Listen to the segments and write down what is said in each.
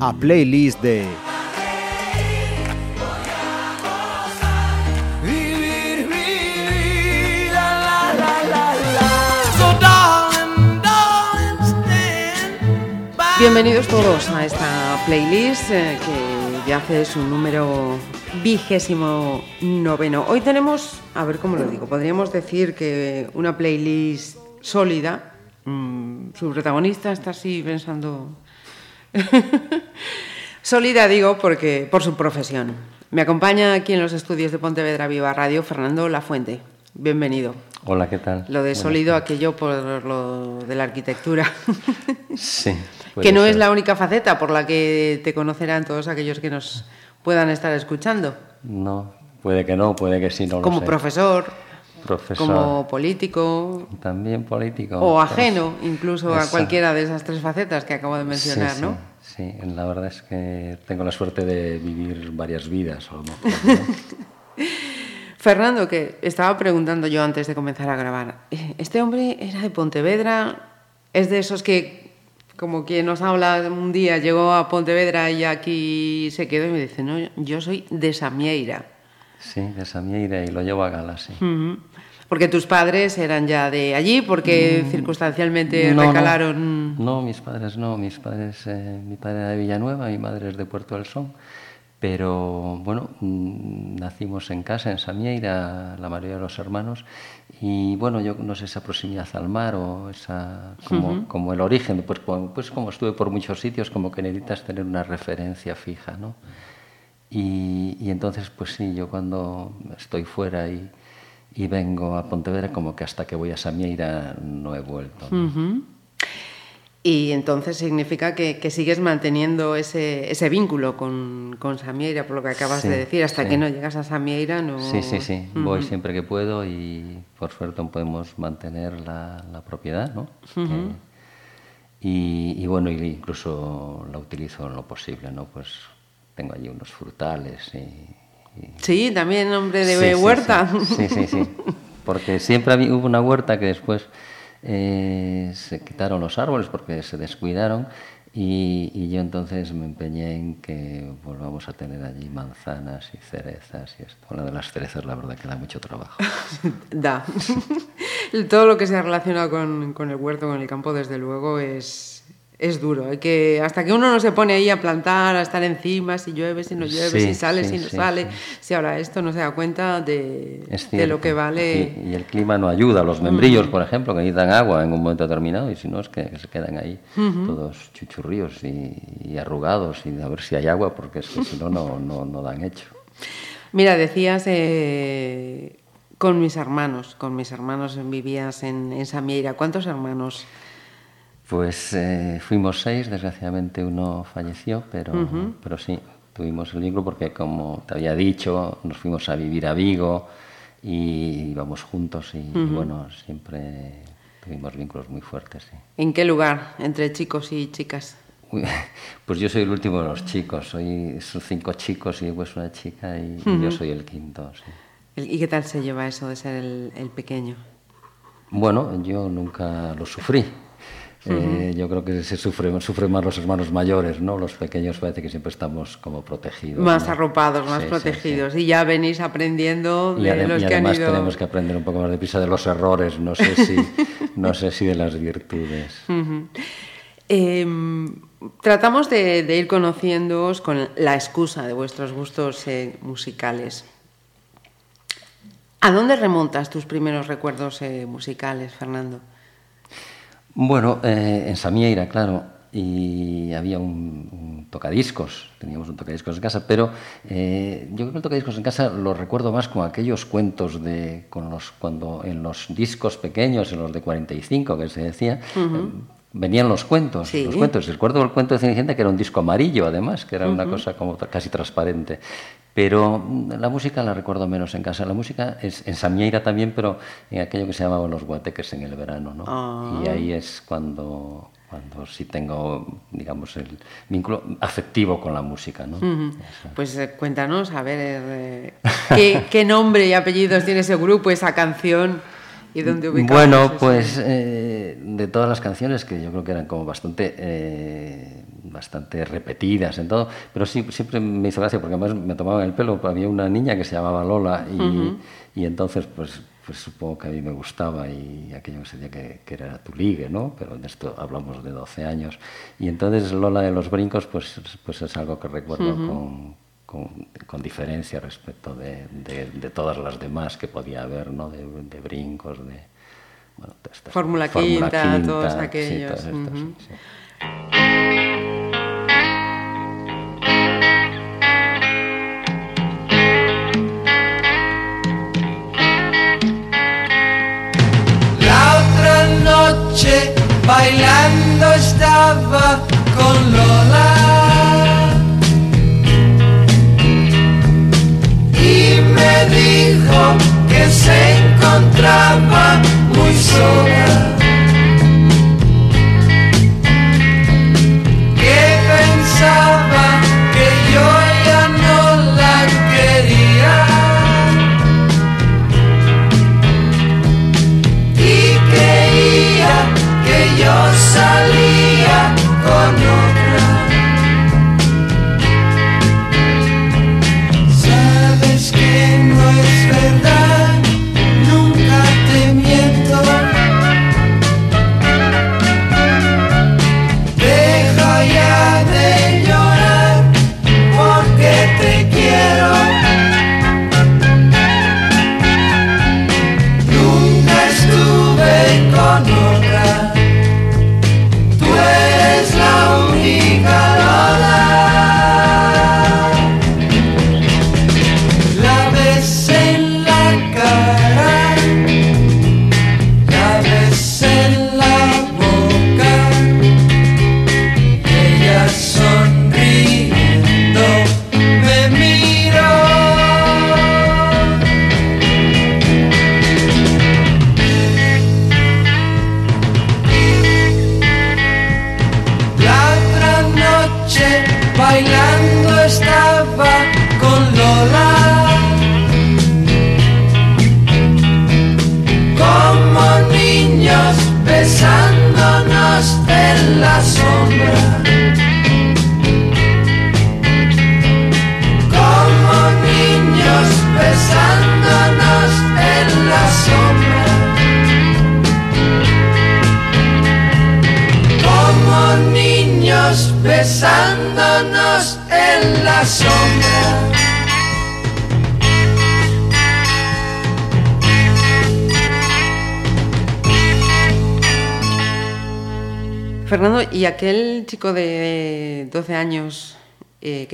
A playlist de. Bienvenidos todos a esta playlist eh, que ya hace su número vigésimo noveno. Hoy tenemos, a ver cómo lo digo, podríamos decir que una playlist sólida. Mm, su protagonista está así pensando. sólida digo porque por su profesión. Me acompaña aquí en los estudios de Pontevedra Viva Radio Fernando Lafuente. Bienvenido. Hola, ¿qué tal? Lo de Buenas sólido, aquello por lo de la arquitectura. Sí. que no es la única faceta por la que te conocerán todos aquellos que nos puedan estar escuchando. No, puede que no, puede que sí, no como lo sé. profesor, Profesor. como político También político. o ajeno incluso a Esa- cualquiera de esas tres facetas que acabo de mencionar, sí, ¿no? Sí, sí, la verdad es que tengo la suerte de vivir varias vidas, a lo mejor, ¿no? Fernando, que estaba preguntando yo antes de comenzar a grabar, eh, este hombre era de Pontevedra, es de esos que, como quien nos habla un día, llegó a Pontevedra y aquí se quedó y me dice, no, yo soy de Samieira. Sí, de Samieira y lo llevo a gala, sí. Ujú. Porque tus padres eran ya de allí, porque circunstancialmente Mm. No, no. recalaron. No, mis padres no, mis padres, eh, mi padre era de Villanueva, mi madre es de Puerto del Son, pero bueno, mm, nacimos en casa, en Samieira, la mayoría de los hermanos, y bueno, yo no sé esa proximidad al mar o esa, como, como el origen, pues, como- pues como estuve por muchos sitios, como que necesitas tener una referencia fija, ¿no? Y, y entonces, pues sí, yo cuando estoy fuera y, y vengo a Pontevedra, como que hasta que voy a Samieira no he vuelto. Y entonces significa que, que sigues manteniendo ese, ese vínculo con, con Samieira, por lo que acabas Sí, de decir. Hasta sí. que no llegas a Samieira, no. Sí, sí, sí. Voy siempre que puedo y por suerte podemos mantener la, la propiedad, ¿no? Que- y, y bueno, incluso la utilizo en lo posible, ¿no? Pues tengo allí unos frutales y... y- Sí, también hombre de Sí, huerta. Sí, sí, sí. Porque siempre hubo una huerta que después eh, se quitaron los árboles porque se descuidaron y, y yo entonces me empeñé en que volvamos a tener allí manzanas y cerezas y esto. La de las cerezas la verdad que da mucho trabajo. Da. Todo lo que se ha relacionado con, con el huerto, con el campo, desde luego, es, es duro. Hay que, hasta que uno no se pone ahí a plantar, a estar encima, si llueve, si no llueve, Sí, si sale, sí, si no sí, sale, si ahora esto no se da cuenta de, de lo que vale. Y, el clima no ayuda. Los membrillos, por ejemplo, que necesitan agua en un momento determinado y si no es que, que se quedan ahí todos chuchurríos y, y arrugados y a ver si hay agua porque es que si no, no, no, no dan hecho. Mira, decías eh, con mis hermanos, con mis hermanos vivías en, en Samieira. ¿Cuántos hermanos? Pues eh, fuimos seis, desgraciadamente uno falleció, pero, pero sí, tuvimos el vínculo porque, como te había dicho, nos fuimos a vivir a Vigo y íbamos juntos y, y bueno, siempre tuvimos vínculos muy fuertes. Sí. ¿En qué lugar? Entre chicos y chicas. Uy, Pues yo soy el último de los chicos, soy, son cinco chicos y después una chica y, y yo soy el quinto. sí. ¿Y qué tal se lleva eso de ser el, el pequeño? Bueno, yo nunca lo sufrí. Eh, yo creo que se sufre, sufren más los hermanos mayores, ¿no? Los pequeños parece que siempre estamos como protegidos. Más ¿no? arropados, más Sí, sí, protegidos. Y ya venís aprendiendo de Y, los y que han además ido... tenemos que aprender un poco más deprisa de los errores, no sé si, no sé si de las virtudes. Em, tratamos de, de ir conociéndoos con la excusa de vuestros gustos eh, musicales. ¿A dónde remontas tus primeros recuerdos eh, musicales, Fernando? Bueno, eh, en Samieira, claro, y había un, un tocadiscos, teníamos un tocadiscos en casa, pero eh, yo creo que el tocadiscos en casa lo recuerdo más con aquellos cuentos de con los cuando en los discos pequeños, en los de 45 que se decía, eh, venían los cuentos, Sí. los cuentos. Recuerdo el cuento de Cenicienta que era un disco amarillo, además, que era una cosa como casi transparente. Pero mm, la música la recuerdo menos en casa. La música es en Samieira también, pero en aquello que se llamaban los guateques en el verano, ¿no? Ah. Y ahí es cuando, cuando sí tengo, digamos, el vínculo afectivo con la música, ¿no? Ujú. Pues eh, cuéntanos, a ver, eh, ¿qué, qué nombre y apellidos tiene ese grupo, esa canción y dónde ubicamos Bueno, pues eh, de todas las canciones que yo creo que eran como bastante, eh, bastante repetidas en todo, pero sí siempre me hizo gracia porque además me tomaban el pelo. Había una niña que se llamaba Lola y, y entonces pues, pues supongo que a mí me gustaba y aquello que se decía que, que era tu ligue, ¿no? Pero de esto hablamos de 12 años. Y entonces Lola de los brincos pues, pues es algo que recuerdo con, con, con diferencia respecto de, de- de todas las demás que podía haber, ¿no? De, de brincos, de... Bueno, todas estas- Fórmula Quinta, todos aquellos, todas estas, sí, sí. La otra noche bailando estaba con Lola dijo que se encontraba muy sola. Que pensaba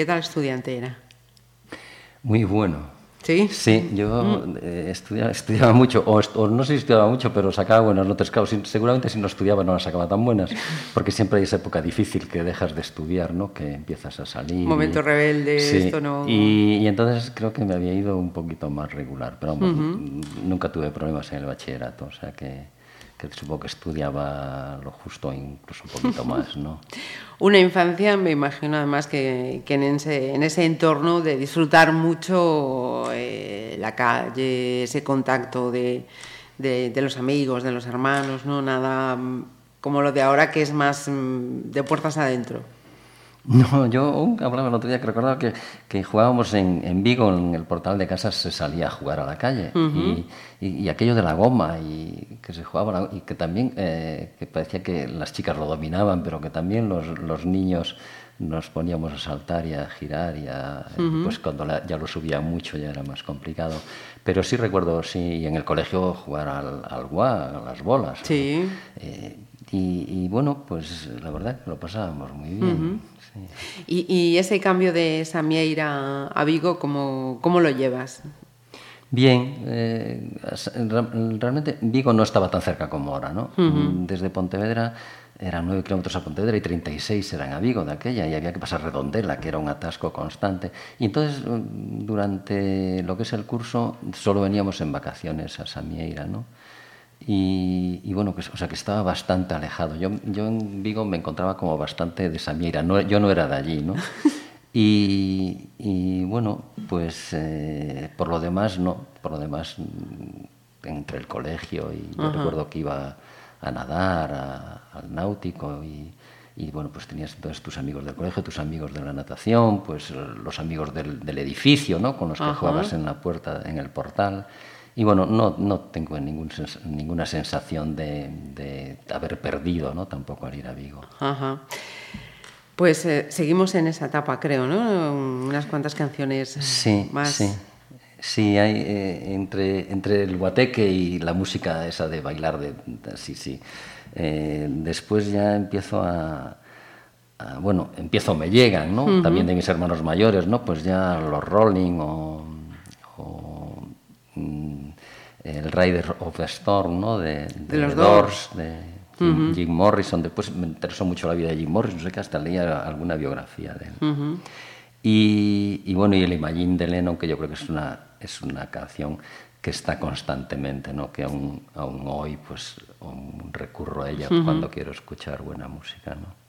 qué tal estudiante era? Muy bueno. ¿Sí? Sí, yo eh, estudiaba, estudiaba mucho, o, no sé si estudiaba mucho, pero sacaba buenas notas. Claro, si- seguramente si no estudiaba no las sacaba tan buenas, porque siempre hay esa época difícil que dejas de estudiar, ¿no? Que empiezas a salir. Momento y- rebelde, Sí, esto no- Y, y entonces creo que me había ido un poquito más regular, pero vamos, nunca tuve problemas en el bachillerato, o sea que, que supongo que estudiaba lo justo, incluso un poquito más, ¿no? Una infancia, me imagino además que, en, ese, en ese entorno de disfrutar mucho eh, la calle, ese contacto de, de- de los amigos, de los hermanos, ¿no? Nada mm, como lo de ahora que es más mm, de puertas adentro. No, yo hablaba el otro día que recordaba que, que jugábamos en, en Vigo, en el portal de casas se salía a jugar a la calle. y, y- y aquello de la goma, y que se jugaba, la- y que también eh, que parecía que las chicas lo dominaban, pero que también los, los niños nos poníamos a saltar y a girar, y a, pues cuando la- ya lo subía mucho ya era más complicado. Pero sí recuerdo, sí, en el colegio jugar al, al guá, a las bolas. Sí. Eh, y, y bueno, pues la verdad que lo pasábamos muy bien. Sí. Y, y ese cambio de Samieira a Vigo, ¿cómo, cómo lo llevas? Bien, eh, realmente Vigo no estaba tan cerca como ahora, ¿no? Desde Pontevedra eran 9 kilómetros a Pontevedra y 36 eran a Vigo de aquella y había que pasar Redondela, que era un atasco constante. Y entonces, mm, durante lo que es el curso, solo veníamos en vacaciones a Samieira, ¿no? Y, y bueno, pues, o sea que estaba bastante alejado. Yo, yo en Vigo me encontraba como bastante de Samieira, no, yo no era de allí, ¿no? Y, y bueno, pues eh, por lo demás, no, por lo demás, entre el colegio y yo recuerdo que iba a nadar, a- al náutico y, y, bueno, pues tenías entonces tus amigos del colegio, tus amigos de la natación, pues los amigos del, del edificio, ¿no? Con los que Ajá. jugabas en la puerta, en el portal. Y bueno, no, no tengo ningún ninguna sensación de, de haber perdido, ¿no? Tampoco al ir a Vigo. Ajá. Pues eh, seguimos en esa etapa, creo, ¿no? Unas cuantas canciones Sí, más. sí. Sí, hay eh, entre, entre el guateque y la música esa de bailar, de, de- sí, sí. Eh, después ya empiezo a, a- bueno, empiezo, me llegan, ¿no? También de mis hermanos mayores, ¿no? Pues ya los Rolling o, el Rider of the Storm, ¿no? De, de los The Doors. de Jim, Jim Morrison. Después me interesó mucho la vida de Jim Morrison, no sé que hasta leía alguna biografía de él. Y, y bueno, y el Imagine de Lennon, que yo creo que es una, es una canción que está constantemente, ¿no? que aún, aún hoy pues aún recurro a ella cuando quiero escuchar buena música. ¿no?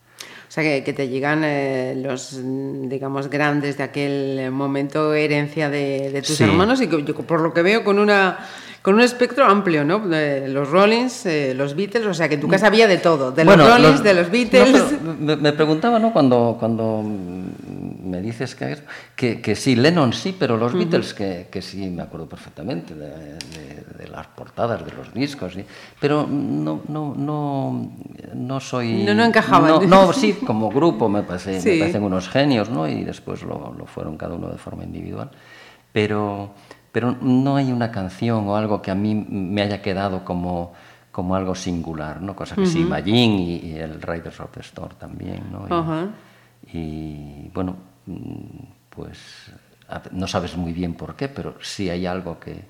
O sea, que, que te llegan eh, los, digamos, grandes de aquel momento, herencia de, de tus Sí. hermanos, y que yo, por lo que veo, con una con un espectro amplio, ¿no? De los Rollins, eh, los Beatles, o sea, que en tu casa había de todo, de Bueno, los Rollins, los- de los Beatles. me, me preguntaba, ¿no? Cuando, cuando me dices que, que, que sí, Lennon sí, pero los Beatles que, que sí, me acuerdo perfectamente de, de- de las portadas de los discos, sí, pero no, no, no, no soy... No- no encajaban. No, no, sí, como grupo me, parece, Sí. me parecen unos genios, ¿no? Y después lo, lo fueron cada uno de forma individual. Pero, pero no hay una canción o algo que a mí me haya quedado como, como algo singular, ¿no? Cosa que sí, Imagine y, y el Riders of the Storm también, ¿no? Y, bueno, pues a- no sabes muy bien por qué, pero sí hay algo que,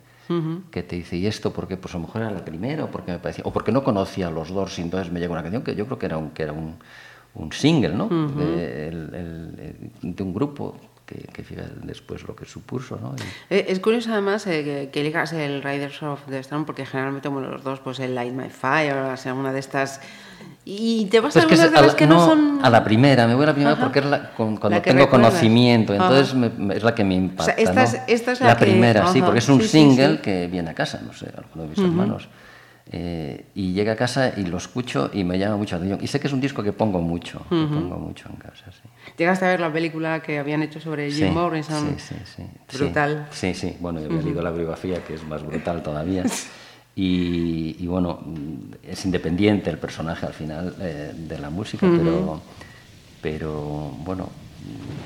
que te dice, ¿y esto por qué? Pues a lo mejor era la primera, o porque me parecía, o porque no conocía a los Doors y entonces me llega una canción que yo creo que era un, que era un, un single, ¿no? de, el- el- el- de un grupo que, que fíjate después lo que supuso, ¿no? Y- Eh, Es curioso además eh, que, que elijas el Riders of the Storm porque generalmente como los dos, pues el Light My Fire o sea, una de estas... Y te vas a Pues que algunas de a las la- que no, son... a la primera, me voy a la primera Ajá. porque es la, con- cuando La tengo conocimiento, entonces me- me- es la que me impacta. esta ¿no? es- esta es la que- primera, sí, ajá, porque es un sí, sí, single sí. que viene a casa, no sé, alguno de mis hermanos. eh, y llega a casa y lo escucho y me llama mucho la atención. Y sé que es un disco que pongo mucho, que pongo mucho en casa, sí. Llegaste a ver la película que habían hecho sobre Jim Sí, Morrison. Sí, sí, sí. Sí. Brutal. Sí, sí. Bueno, yo había leído la biografía, que es más brutal todavía. Y, y bueno, es independiente el personaje al final eh, de la música, pero, pero bueno,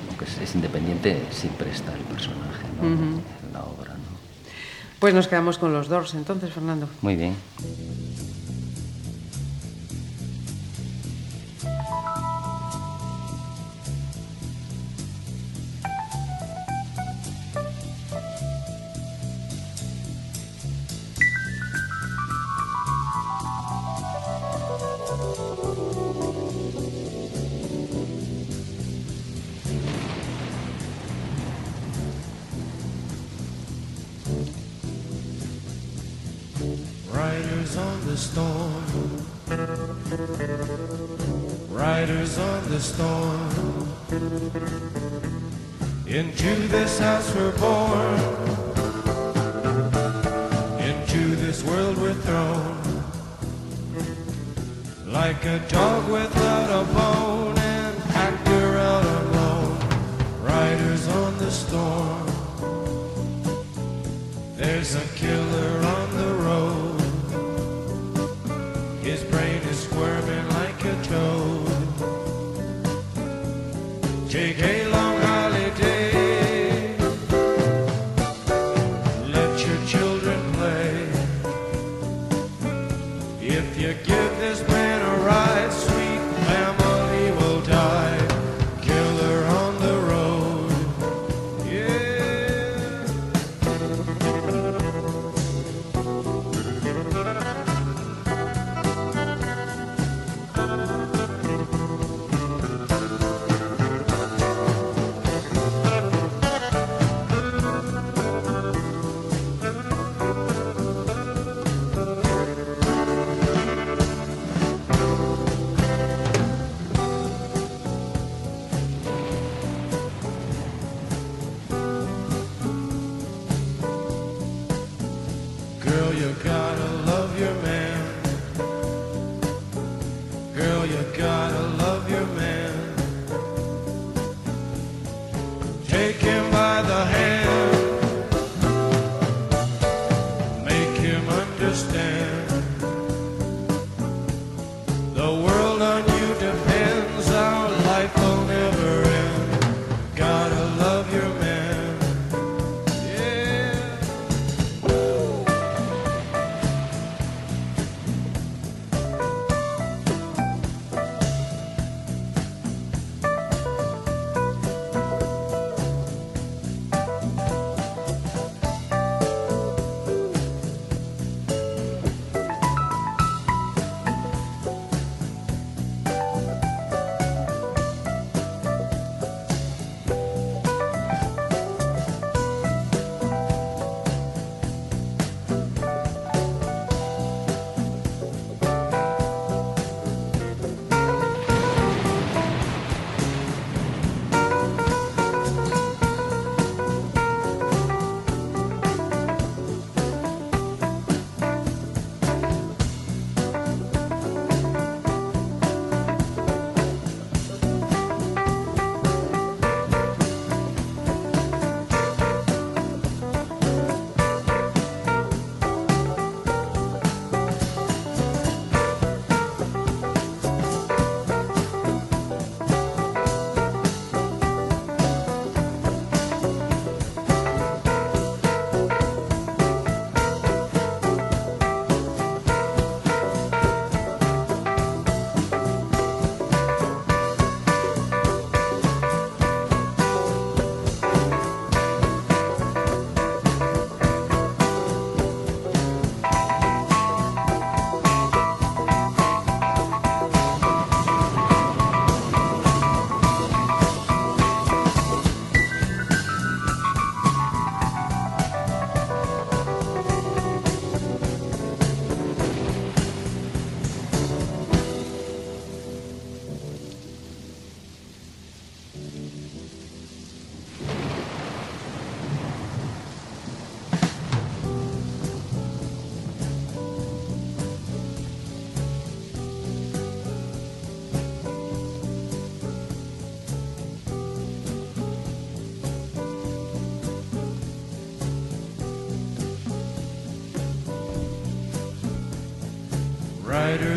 aunque es, es independiente, siempre está el personaje ¿no? en la obra. ¿no? Pues nos quedamos con los Doors entonces, Fernando. Muy bien.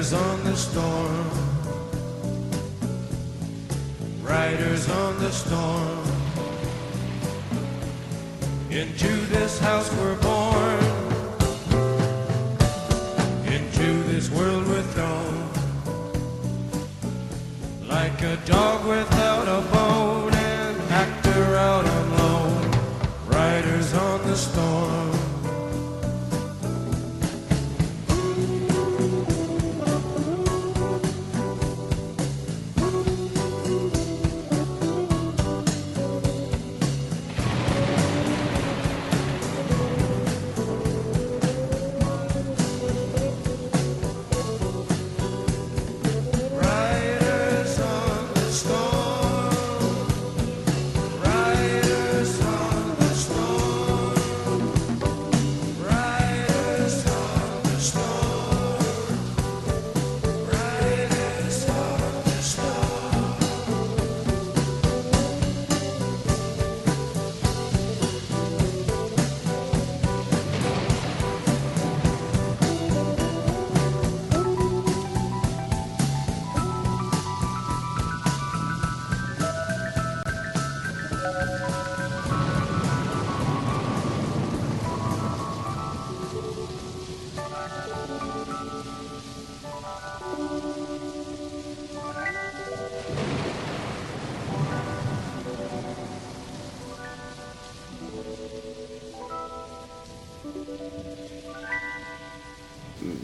Riders on the storm. Riders on the storm. Into this house we're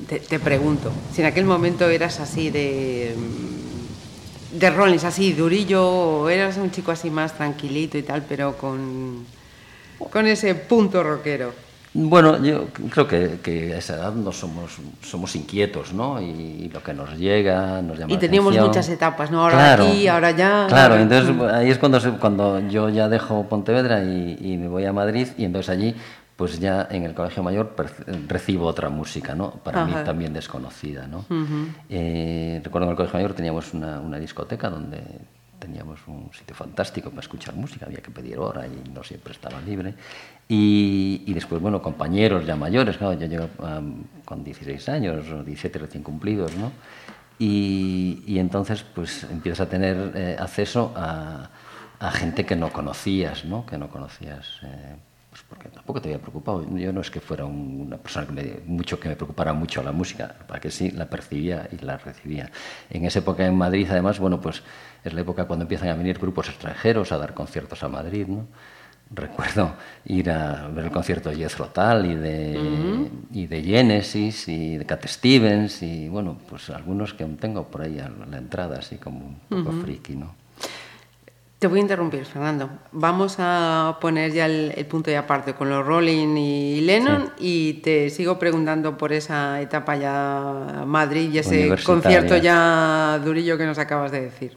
Te, te pregunto, si en aquel momento eras así de. de Rollins, así durillo, o eras un chico así más tranquilito y tal, pero con. con ese punto rockero. Bueno, yo creo que, que a esa edad no somos, somos inquietos, ¿no? Y, lo que nos llega nos llama Y la teníamos muchas etapas, ¿no? Ahora Claro, aquí, ahora allá. Claro, ahora- entonces ahí es cuando, cuando yo ya dejo Pontevedra y, y me voy a Madrid y entonces allí, pues ya en el Colegio Mayor recibo otra música, ¿no? Para Ajá. mí también desconocida, ¿no? Eh, recuerdo que en el Colegio Mayor teníamos una, una discoteca donde teníamos un sitio fantástico para escuchar música, había que pedir hora y no siempre estaba libre. Y, y después, bueno, compañeros ya mayores, claro, yo llego um, con 16 años o 17 recién cumplidos, ¿no? Y, y entonces, pues empiezas a tener eh, acceso a, a, gente que no conocías, ¿no? Que no conocías. Eh, porque tampoco te había preocupado. Yo no es que fuera un, una persona que me, mucho que me preocupara mucho la música, para que sí la percibía y la recibía. En esa época en Madrid, además, bueno, pues es la época cuando empiezan a venir grupos extranjeros a dar conciertos a Madrid, ¿no? Recuerdo ir a ver el concierto de Jethro Tull y de, uh -huh. y de Genesis y de Cat Stevens y, bueno, pues algunos que tengo por ahí a la entrada, así como un poco uh -huh. friki, ¿no? Te voy a interrumpir, Fernando. Vamos a poner ya el, el punto de aparte con los Rolling y Lennon sí. y te sigo preguntando por esa etapa ya Madrid y ese concierto ya durillo que nos acabas de decir.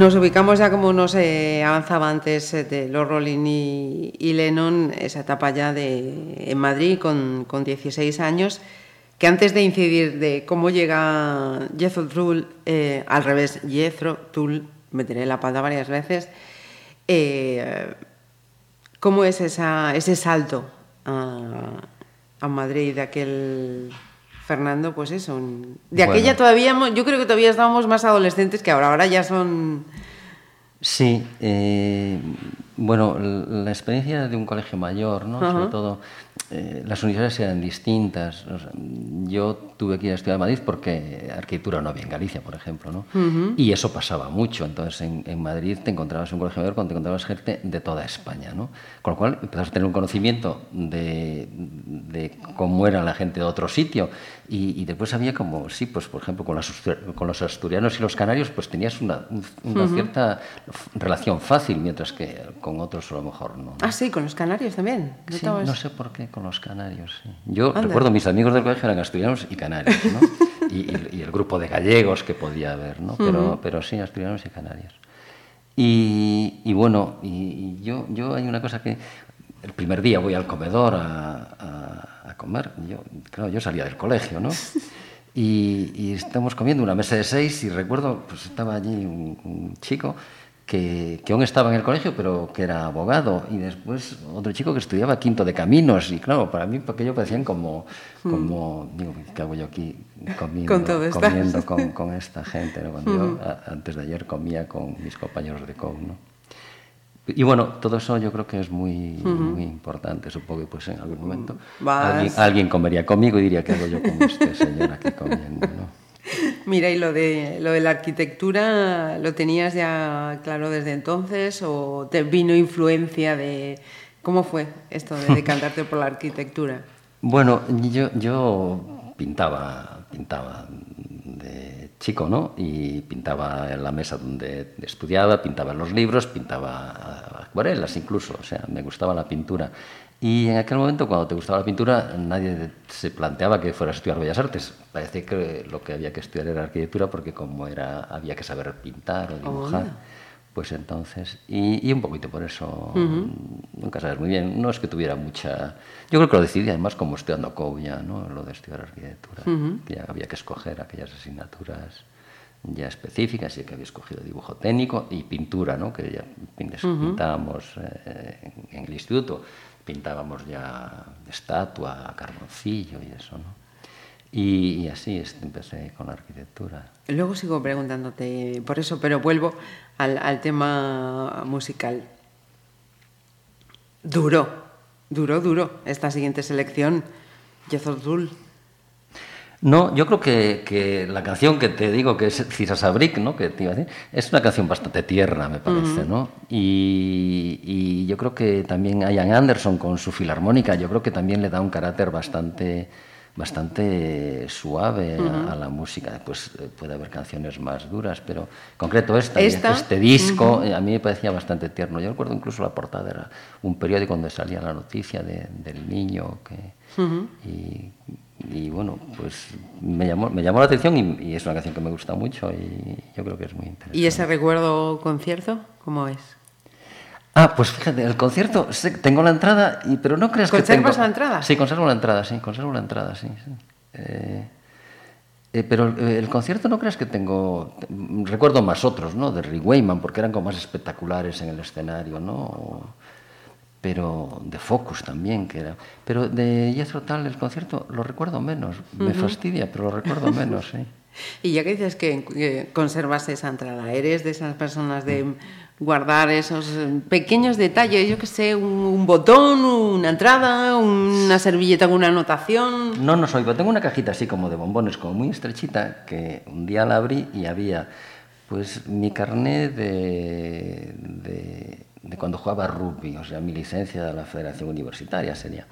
Nos ubicamos ya como nos avanzaba antes eh, de los Rolling y, y Lennon, esa etapa ya de, en Madrid con, con 16 años, que antes de incidir de cómo llega Jethro Tull, eh, al revés, Jethro Tull, meteré la pata varias veces, eh, ¿cómo es esa, ese salto a, a Madrid de aquel... Fernando, pues eso, un- de Bueno. aquella todavía, yo creo que todavía estábamos más adolescentes que ahora, ahora ya son... Sí, eh, bueno, la experiencia de un colegio mayor, ¿no? Sobre todo, eh, las universidades eran distintas. o sea, yo tuve que ir a estudiar a Madrid porque arquitectura no había en Galicia, por ejemplo, ¿no? Y eso pasaba mucho. Entonces, en, en Madrid te encontrabas en un colegio mayor cuando te encontrabas gente de toda España, ¿no? Con lo cual, empezabas a tener un conocimiento de, de cómo era la gente de otro sitio. Y, y después había como, sí, pues por ejemplo, con, las con los asturianos y los canarios, pues tenías una, una cierta f- relación fácil, mientras que con otros a lo mejor no. ¿no? Ah, sí, con los canarios también. Sí, no sé por qué con los canarios. sí. Yo Anda. recuerdo mis amigos del colegio eran asturianos y canarios, ¿no? y, y- y el grupo de gallegos que podía haber, ¿no? Pero, pero sí, asturianos y canarios. Y, y bueno, y, y yo, yo hay una cosa que el primer día voy al comedor a, a- a comer. Yo, claro, yo salía del colegio, ¿no? Y, y estamos comiendo una mesa de seis y recuerdo, pues estaba allí un, un chico que, que aún estaba en el colegio, pero que era abogado, y después otro chico que estudiaba quinto de caminos, y claro, para mí aquello parecían como, como digo, ¿qué hago yo aquí comiendo, Con todo comiendo con, con esta gente? ¿no? Cuando yo a- antes de ayer comía con mis compañeros de COU, ¿no? Y bueno, todo eso yo creo que es muy, muy importante. Supongo que pues en algún momento Vas- alguien, alguien comería conmigo y diría, ¿qué hago yo con este señor aquí comiendo? ¿no? Mira, y lo de, lo de la arquitectura, ¿lo tenías ya claro desde entonces o te vino influencia de... ¿Cómo fue esto de decantarte por la arquitectura? Bueno, yo, yo pintaba, pintaba de chico, ¿no? Y pintaba en la mesa donde estudiaba, pintaba en los libros, pintaba acuarelas incluso, o sea, me gustaba la pintura. Y en aquel momento, cuando te gustaba la pintura, nadie se planteaba que fueras a estudiar Bellas Artes. Parecía que lo que había que estudiar era arquitectura, porque como era, había que saber pintar o dibujar. Onda. Pues entonces, y, y un poquito por eso, nunca sabes muy bien, no es que tuviera mucha... Yo creo que lo decidí además como estudiando COU ya, ¿no? Lo de estudiar arquitectura, que ya había que escoger aquellas asignaturas ya específicas, y que había escogido dibujo técnico y pintura, ¿no? Que ya pin- pintábamos eh, en el instituto, pintábamos ya estatua, carboncillo y eso, ¿no? Y, y así es, empecé con la arquitectura. Luego sigo preguntándote por eso, pero vuelvo al, al tema musical. Duro, duro, duro, esta siguiente selección, Yezor Dul. No, yo creo que, que la canción que te digo que es Cisasabric, ¿no? Que te iba a decir, es una canción bastante tierna, me parece, ¿no? Y, y yo creo que también Ian Anderson con su filarmónica, yo creo que también le da un carácter bastante bastante suave a, a la música. Después eh, puede haber canciones más duras, pero en concreto Esta, este disco, eh, a mí me parecía bastante tierno. Yo recuerdo incluso la portada, era un periódico donde salía la noticia de- del niño que... y, y bueno, pues me llamó, me llamó la atención y, y es una canción que me gusta mucho y yo creo que es muy interesante. ¿Y ese recuerdo concierto? ¿Cómo es? Ah, pues fíjate, el concierto, tengo la entrada, y, pero no creas que tengo... ¿Conservas la entrada? Sí, conservo la entrada, sí, conservo la entrada, sí. sí. Eh, Eh, pero el, el concierto no creas que tengo... Recuerdo más otros, ¿no? De Rick Wayman, porque eran como más espectaculares en el escenario, ¿no? O- pero de Focus también, que era... Pero de Jethro Tull el concierto lo recuerdo menos. Me fastidia, pero lo recuerdo menos, sí. Y ya que dices que, conservas esa entrada, ¿eres de esas personas de guardar esos eh, pequeños detalles? Yo que sé, un, un botón, una entrada, una servilleta con una anotación. No, no soy, pero tengo una cajita así como de bombones, como muy estrechita, que un día la abrí y había pues mi carné de, de, de cuando jugaba rugby, o sea, mi licencia de la Federación Universitaria sería.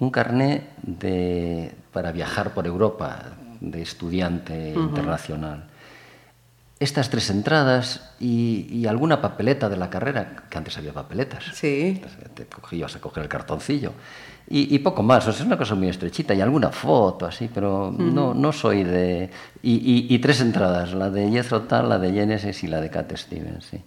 Un carné de, para viajar por Europa, de estudiante internacional. Estas tres entradas y, y alguna papeleta de la carrera, que antes había papeletas. Sí. Te cogías a coger el cartoncillo. Y, y poco más, o sea, es una cosa muy estrechita y alguna foto así, pero no, no soy de... Y, y- y tres entradas, la de Jethro Tull, la de Genesis y la de Cat Stevens, sí.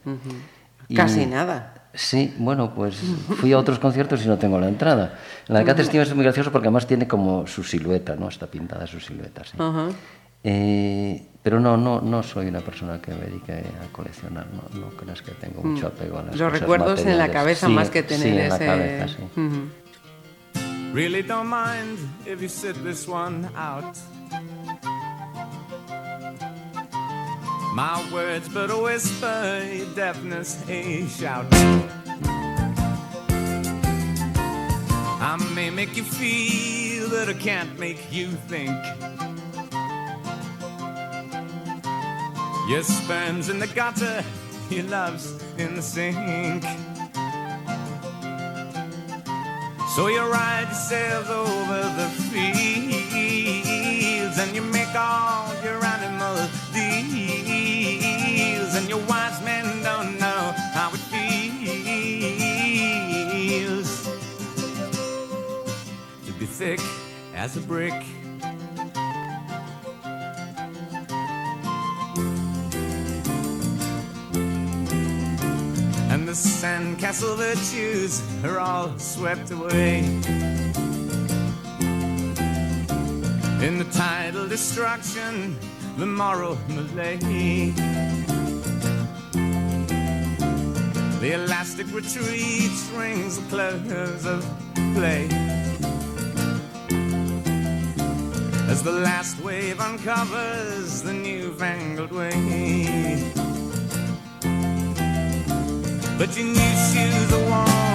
Y- Casi nada. Sí, bueno, pues fui a otros conciertos y no tengo la entrada. La de Cat Stevens es muy gracioso porque además tiene como su silueta, ¿no? Está pintada su silueta, sí. Eh, pero no, no, no soy una persona que me dedique a coleccionar, no, no creas que tengo mucho apego a las Mm. Los cosas recuerdos en la cabeza Sí, más que tener sí, en ese... la cabeza, sí. Ujú. Really don't mind if you sit this one out. My words but a whisper, your deafness a shout. I may make you feel that I can't make you think. Your sperm's in the gutter, your love's in the sink. So you ride yourselves over the fields and you make all your animal deals and your wise men don't know how it feels to be thick as a brick. And the sandcastle virtues are all swept away. In the tidal destruction, the moral malaise. The elastic retreat rings the close of play. As the last wave uncovers the newfangled way. But your new shoes are worn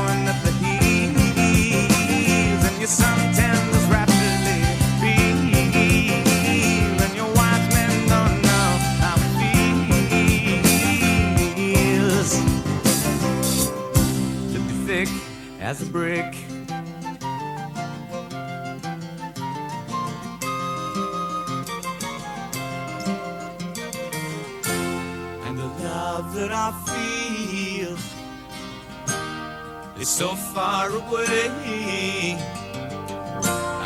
as a brick. And the love that I feel is so far away.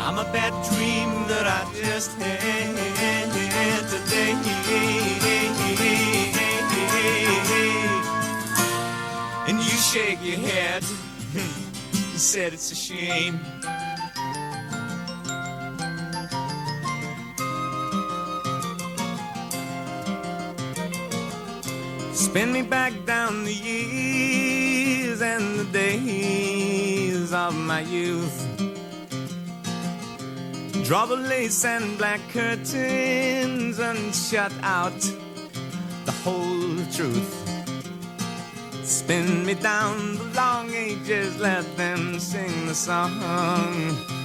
I'm a bad dream that I just had today. And you shake your head. Said it's a shame. Spin me back down the years and the days of my youth. Draw the lace and black curtains and shut out the whole truth. Spin me down the long ages, let them sing the song.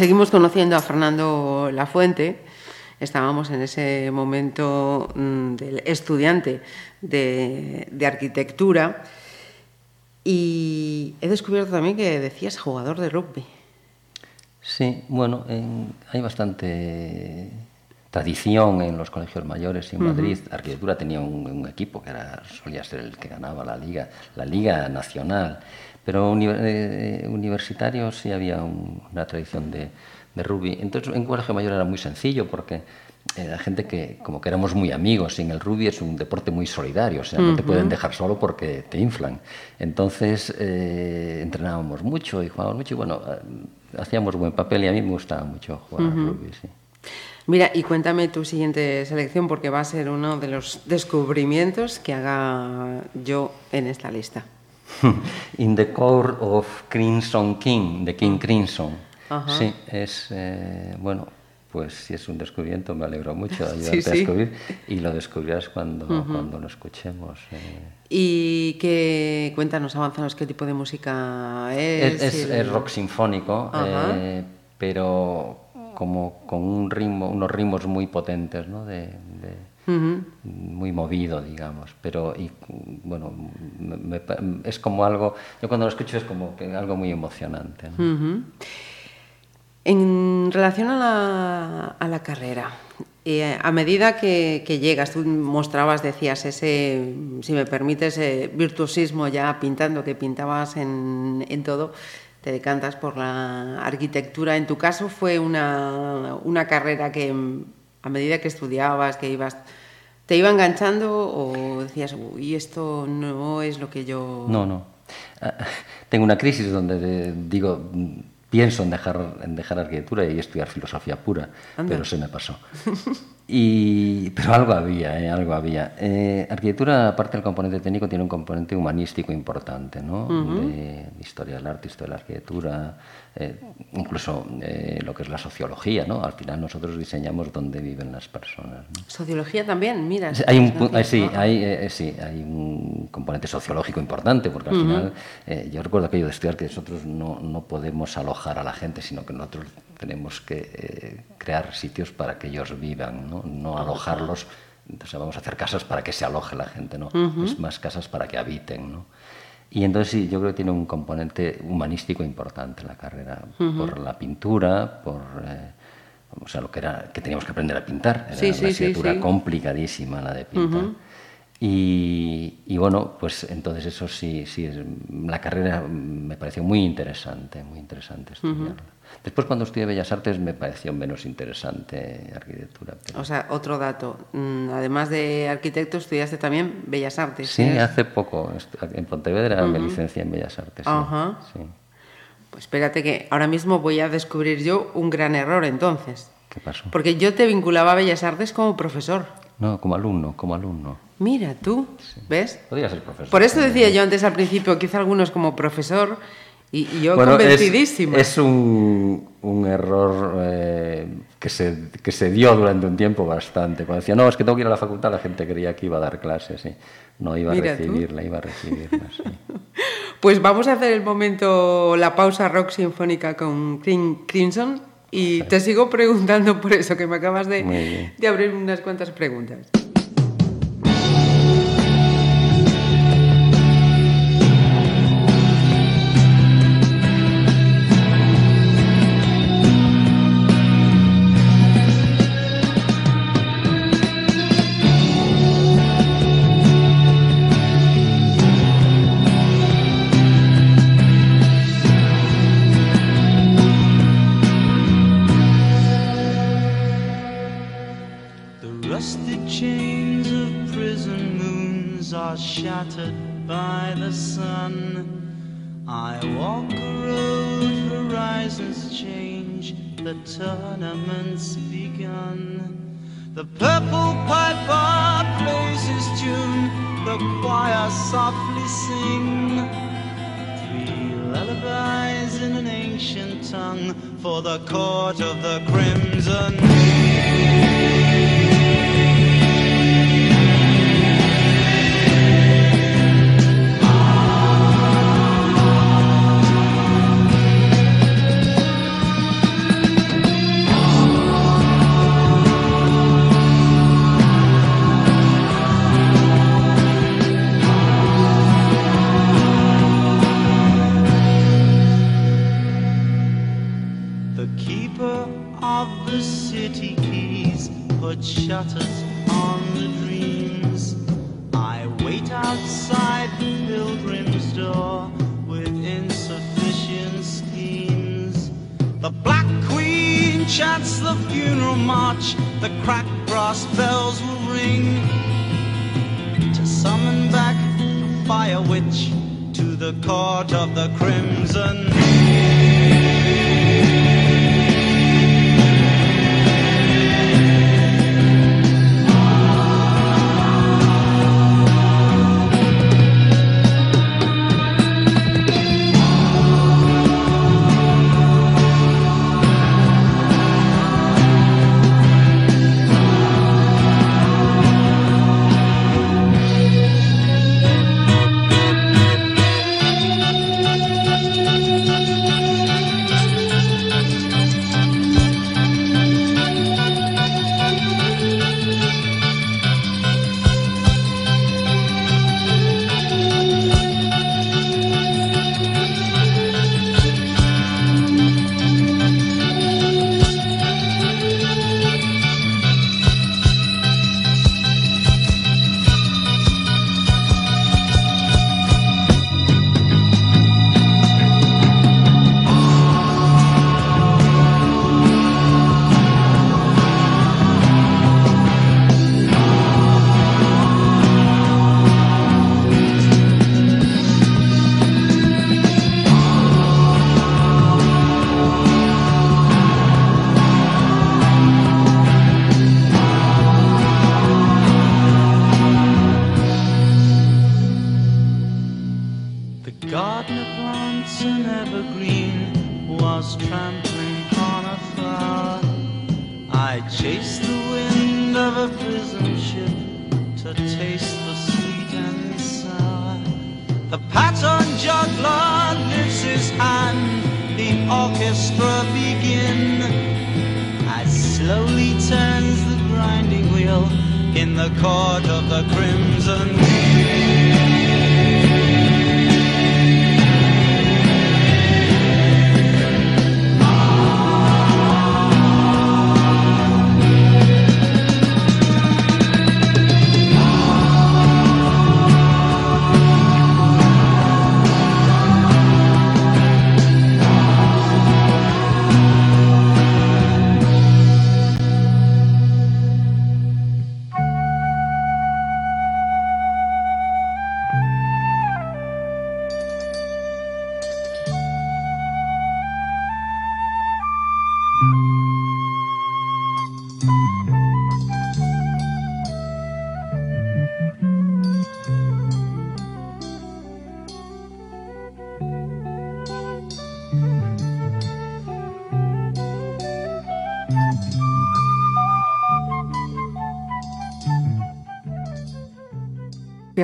Seguimos conociendo a Fernando Lafuente. Estábamos en ese momento mm, del estudiante de, de arquitectura y he descubierto también que decías jugador de rugby. Sí, bueno, en- hay bastante tradición en los colegios mayores y en Madrid. Arquitectura tenía un, un equipo que era, solía ser el que ganaba la liga, la liga nacional. Pero uni- eh, universitario sí había un- una tradición de, de rugby. Entonces en colegio mayor era muy sencillo porque era gente que como que éramos muy amigos. Y en el rugby es un deporte muy solidario, o sea, no te pueden dejar solo porque te inflan. Entonces eh, entrenábamos mucho y jugábamos mucho y bueno, eh, hacíamos buen papel y a mí me gustaba mucho jugar al rugby, sí. Mira, y cuéntame tu siguiente selección porque va a ser uno de los descubrimientos que haga yo en esta lista. In the Core of Crimson King, de King Crimson. Ajá. Sí, es, eh, bueno, pues si es un descubrimiento, me alegro mucho de ayudarte Sí, a sí. descubrir y lo descubrirás cuando, cuando lo escuchemos. eh. Y que cuéntanos, avanzanos qué tipo de música es. Es, es- el- rock sinfónico, eh, pero como con un ritmo, unos ritmos muy potentes, ¿no? De, de- Ujú. muy movido, digamos. Pero, y, bueno, me- es como algo, yo cuando lo escucho es como algo muy emocionante. ¿no? En relación a la, a la carrera, eh, a medida que, llegas, tú mostrabas, decías, ese, si me permites, ese virtuosismo ya pintando, que pintabas en, en todo, te decantas por la arquitectura. En tu caso fue una, una carrera que a medida que estudiabas, que ibas, ¿te iba enganchando o decías, uy, esto no es lo que yo... No, no. Tengo una crisis donde de- digo, pienso en dejar, en dejar arquitectura y estudiar filosofía pura, Anda. pero se me pasó. Y, pero algo había, ¿eh? algo había. Eh, arquitectura, aparte del componente técnico, tiene un componente humanístico importante, ¿no? de, historia del arte, historia de la arquitectura, eh, incluso eh, lo que es la sociología, ¿no? Al final nosotros diseñamos dónde viven las personas. ¿no? Sociología también, mira. Hay un, eh, sí, hay, eh, sí, hay un componente sociológico importante, porque al final, yo recuerdo aquello de estudiar que nosotros no, no podemos alojar a la gente, sino que nosotros tenemos que crear sitios para que ellos vivan, no, no alojarlos. Entonces vamos a hacer casas para que se aloje la gente, ¿no? Es más casas para que habiten, ¿no? Y entonces sí, yo creo que tiene un componente humanístico importante la carrera, por la pintura, por... eh, o sea, lo que era que teníamos que aprender a pintar. Era Sí, una sí, asignatura sí. complicadísima la de pintar. Y, y bueno, pues entonces eso sí, sí, es, la carrera me pareció muy interesante, muy interesante estudiarla. Después cuando estudié Bellas Artes me pareció menos interesante arquitectura. pero- O sea, otro dato. mm, Además de arquitecto, estudiaste también Bellas Artes. sí, hace poco en Pontevedra me licencié en Bellas Artes. sí, Ajá. sí. Pues espérate que ahora mismo voy a descubrir yo un gran error entonces. ¿Qué pasó? Porque yo te vinculaba a Bellas Artes como profesor. No, como alumno, como alumno. Mira tú, ¿ves? Podría ser profesor. Por eso decía yo antes al principio, quizá algunos como profesor y, y yo Bueno, es- convencidísima. Es, un, un error eh, que, se, que se dio durante un tiempo bastante. Cuando decía, no, es que tengo que ir a la facultad, la gente creía que iba a dar clases. sí. No iba a Mira tú. recibirla, iba a recibirla. sí. Pues vamos a hacer el momento, la pausa rock sinfónica con Crim- Crimson y te sigo preguntando por eso, que me acabas de, de abrir unas cuantas preguntas. The tournament's begun. The purple piper plays his tune, the choir softly sing. Three lullabies in an ancient tongue for the court of the crimson. Shutters on the dreams. I wait outside the pilgrim's door with insufficient schemes. The Black Queen chants the funeral march, the cracked brass bells will ring to summon back the fire witch to the court of the crimson.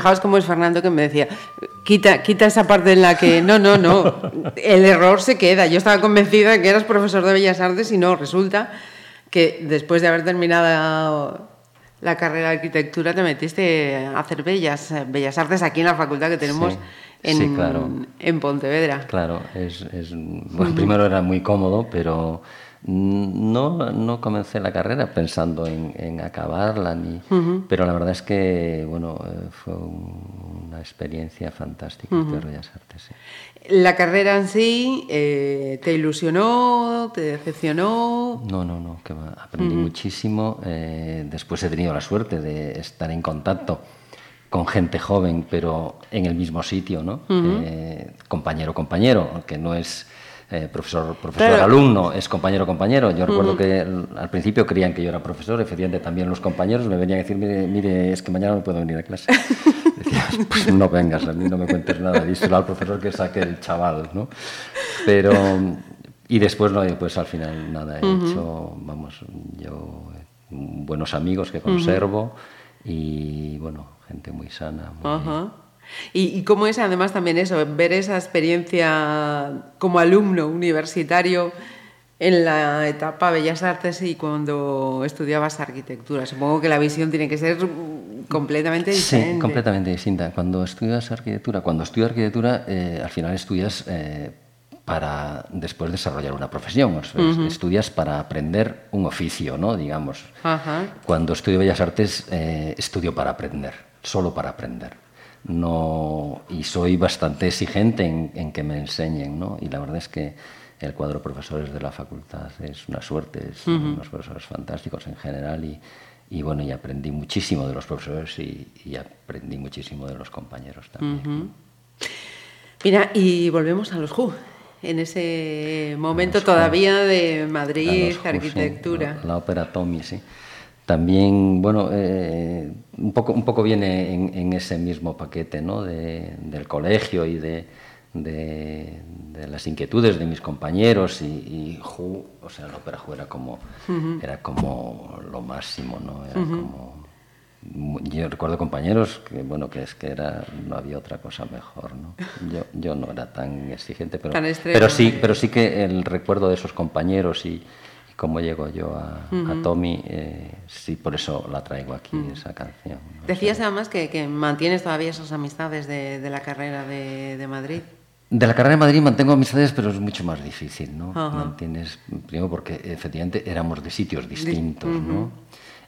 Fijaos cómo es Fernando que me decía, quita, quita esa parte en la que no, no, no, el error se queda. Yo estaba convencida de que eras profesor de Bellas Artes y no, resulta que después de haber terminado la carrera de arquitectura te metiste a hacer bellas, bellas artes aquí en la facultad que tenemos Sí, en, sí, claro. en Pontevedra. Claro, es, es- bueno, primero era muy cómodo, pero no, no comencé la carrera pensando en, en acabarla, ni, pero la verdad es que bueno, eh, fue un- una experiencia fantástica estudiar Bellas Artes. sí. La carrera en sí, eh, ¿te ilusionó? ¿Te decepcionó? No, no, no, que aprendí muchísimo. eh, después he tenido la suerte de estar en contacto con gente joven, pero en el mismo sitio, ¿no? Eh, compañero, compañero, que no es eh, profesor, profesor, Claro. alumno, es compañero, compañero. Yo recuerdo que al principio creían que yo era profesor, efectivamente también los compañeros me venían a decir, mire, mire es que mañana no puedo venir a clase. Decía, pues no vengas, a mí no me cuentes nada, díselo al profesor que saque el chaval, ¿no? Pero, y después, no, pues al final nada, he hecho, vamos, yo, buenos amigos que conservo y, bueno, gente muy sana. muy-. ¿Y, y cómo es además también eso, ver esa experiencia como alumno universitario en la etapa Bellas Artes y cuando estudiabas arquitectura? Supongo que la visión tiene que ser completamente diferente. Sí, completamente distinta. Cuando estudias arquitectura, cuando estudias arquitectura, eh, al final estudias eh, para después desarrollar una profesión. O sea, Estudias para aprender un oficio, ¿no? Digamos. Cuando estudio Bellas Artes, eh, estudio para aprender, solo para aprender. No, y soy bastante exigente en, en que me enseñen, ¿no? Y la verdad es que el cuadro de profesores de la facultad es una suerte, es unos profesores fantásticos en general y, y bueno, y aprendí muchísimo de los profesores y, y aprendí muchísimo de los compañeros también. Mira, y volvemos a los Who. En ese momento todavía de Madrid, sí, arquitectura. la, la ópera Tommy, sí. También, bueno, eh, un, poco, un poco viene en, en ese mismo paquete, ¿no? De- del colegio y de, de- de las inquietudes de mis compañeros y, y Who, o sea, la ópera Who era como, era como lo máximo, ¿no? Era como... mu- Yo recuerdo compañeros que, bueno, que es que era, no había otra cosa mejor, ¿no? Yo, yo no era tan exigente, pero, Tan pero sí, pero sí que el recuerdo de esos compañeros y cómo llego yo a, a Tommy, eh, sí, por eso la traigo aquí, esa canción. ¿no? Decías además que, que mantienes todavía esas amistades de, de la carrera de, de Madrid. De la carrera de Madrid mantengo amistades, pero es mucho más difícil, ¿no? Ajá. Mantienes, primero porque efectivamente éramos de sitios distintos, ¿no?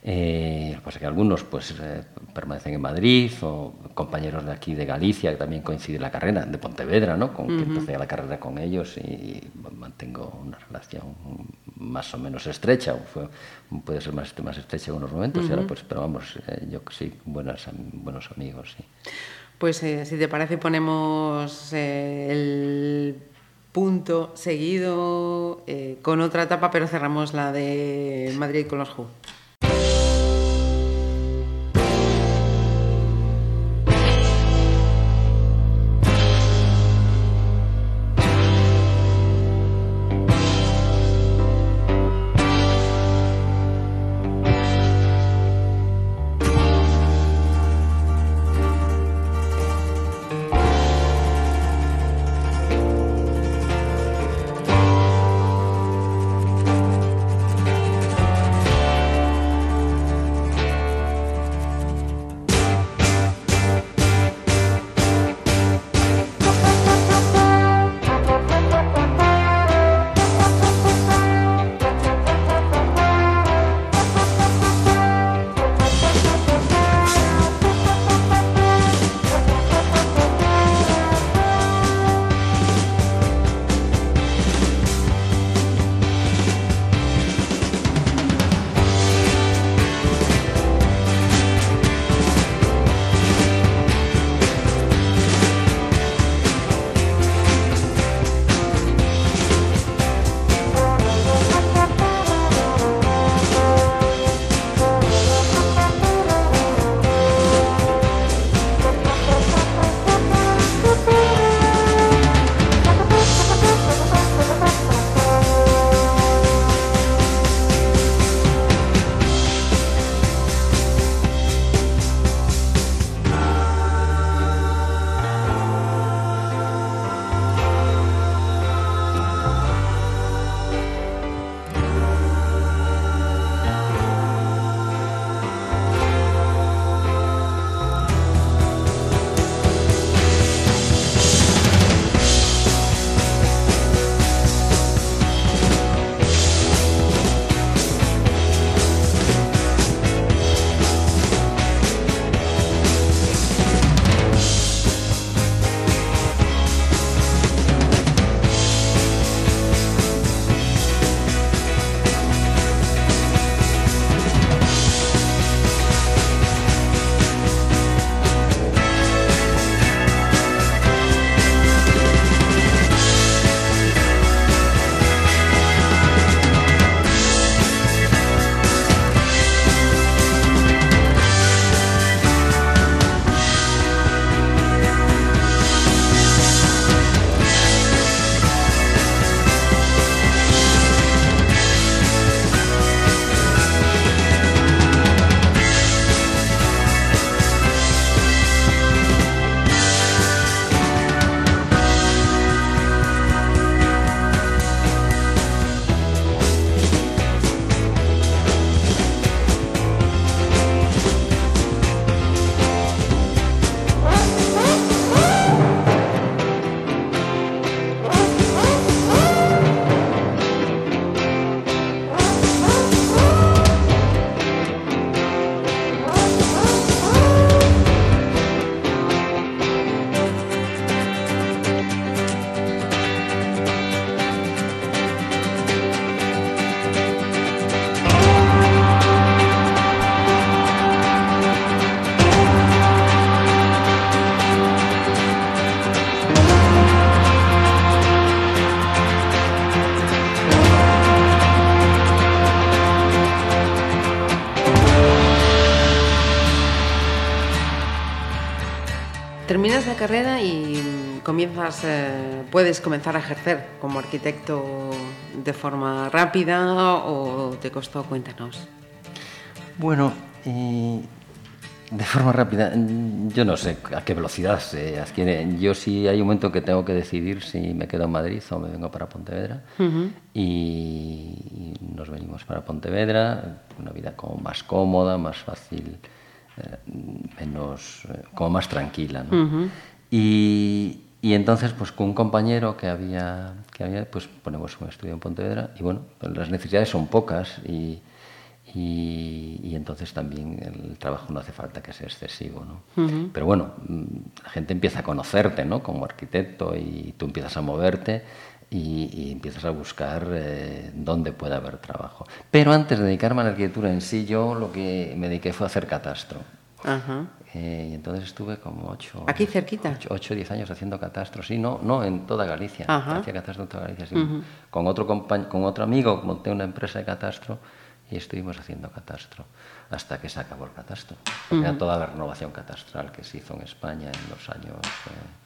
Eh, lo que pasa es que algunos pues eh, permanecen en Madrid o compañeros de aquí de Galicia que también coincide la carrera, de Pontevedra, ¿no? Con que empecé la carrera con ellos y, mantengo una relación más o menos estrecha, o fue, puede ser más, más estrecha en unos momentos, y ahora pues, pero vamos, eh, yo sí, buenas, buenos amigos, sí. Pues eh, si te parece ponemos eh, el punto seguido con otra etapa, pero cerramos la de Madrid con los Who. Comienzas, eh, puedes comenzar a ejercer como arquitecto de forma rápida o te costó? Cuéntanos. Bueno, eh, de forma rápida, yo no sé a qué velocidad se adquiere. Yo sí hay un momento que tengo que decidir si me quedo en Madrid o me vengo para Pontevedra. y, y nos venimos para Pontevedra, una vida como más cómoda, más fácil, eh, menos, eh, como más tranquila. ¿no? y, y entonces, pues con un compañero que había, que había, pues ponemos un estudio en Pontevedra y bueno, pues las necesidades son pocas y, y, y entonces también el trabajo no hace falta que sea excesivo, ¿no? Pero bueno, mm, la gente empieza a conocerte, ¿no? Como arquitecto y tú empiezas a moverte y, y empiezas a buscar eh, dónde puede haber trabajo. Pero antes de dedicarme a la arquitectura en sí, yo lo que me dediqué fue a hacer catastro. Ajá. Eh, y entonces estuve como ocho... ¿Aquí cerquita? Ocho, ocho, diez años haciendo catastro, sí, no, no, en toda Galicia. Ajá. Hacía catastro en toda Galicia, sí. con, otro con otro amigo monté una empresa de catastro y estuvimos haciendo catastro hasta que se acabó el catastro. Porque Era toda la renovación catastral que se hizo en España en los años eh,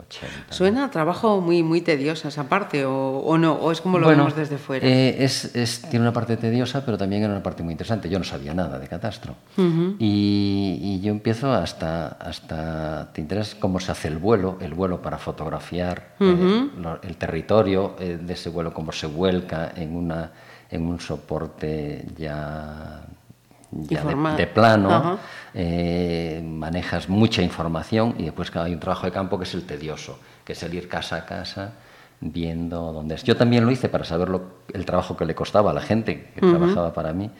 80. ¿no? Suena a trabajo muy, muy tedioso esa parte, o, o no, o es como lo Bueno, vemos desde fuera. eh, es, es- tiene una parte tediosa, pero también era una parte muy interesante. Yo no sabía nada de catastro. y, y yo empiezo hasta, hasta... ¿Te interesa cómo se hace el vuelo? El vuelo para fotografiar eh, lo- el territorio eh, de ese vuelo, cómo se vuelca en, una, en un soporte ya, ya de, plano. Eh, manejas mucha información y después hay un trabajo de campo que es el tedioso, que es el ir casa a casa viendo dónde es. Yo también lo hice para saber lo- el trabajo que le costaba a la gente que trabajaba para mí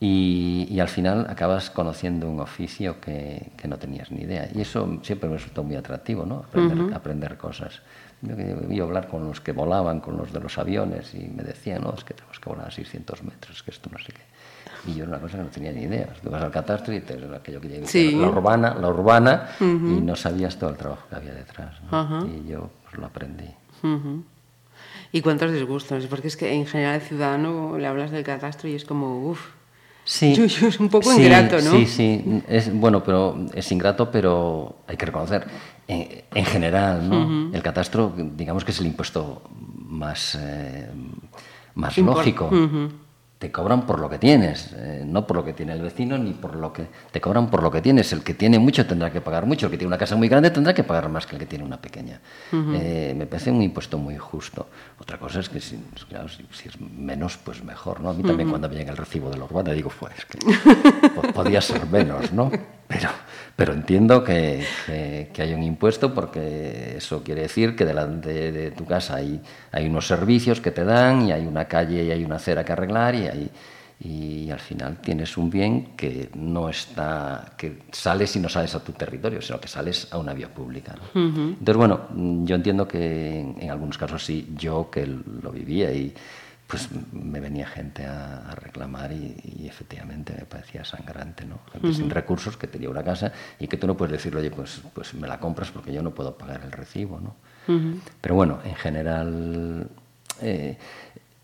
y, y al final acabas conociendo un oficio que, que no tenías ni idea. Y eso siempre me resultó muy atractivo, ¿no? Aprender, aprender cosas. Yo hablar con los que volaban, con los de los aviones y me decían, no, es que tenemos que volar a 600 metros, que esto no sé qué. Y yo era una cosa que no tenía ni idea. Tú vas al catastro y te aquello que Sí. la urbana, la urbana, y no sabías todo el trabajo que había detrás. ¿no? Y yo pues, lo aprendí. Ujú. ¿Y cuántos disgustos? Porque es que en general el ciudadano le hablas del catastro y es como, uff, Sí, es un poco sí, ingrato, ¿no? Sí, sí, es bueno, pero es ingrato, pero hay que reconocer, en, en general, ¿no? El catastro, digamos que es el impuesto más, eh, más lógico. Te cobran por lo que tienes, eh, no por lo que tiene el vecino, ni por lo que... Te cobran por lo que tienes. El que tiene mucho tendrá que pagar mucho. El que tiene una casa muy grande tendrá que pagar más que el que tiene una pequeña. Eh, me parece un impuesto muy justo. Otra cosa es que si, claro, si, si es menos, pues mejor, ¿no? A mí también cuando me llega el recibo de la urbana digo, pues que po- podía ser menos, ¿no? Pero, pero entiendo que, que, que hay un impuesto porque eso quiere decir que delante de tu casa hay, hay unos servicios que te dan y hay una calle y hay una acera que arreglar y hay, y al final tienes un bien que no está, que sales y no sales a tu territorio, sino que sales a una vía pública. ¿no? Entonces, bueno, yo entiendo que en, en algunos casos sí, yo que lo vivía y pues me venía gente a, a reclamar y, y efectivamente me parecía sangrante, ¿no? Gente sin recursos que tenía una casa y que tú no puedes decirle, oye, pues, pues me la compras porque yo no puedo pagar el recibo, ¿no? Pero bueno, en general, eh,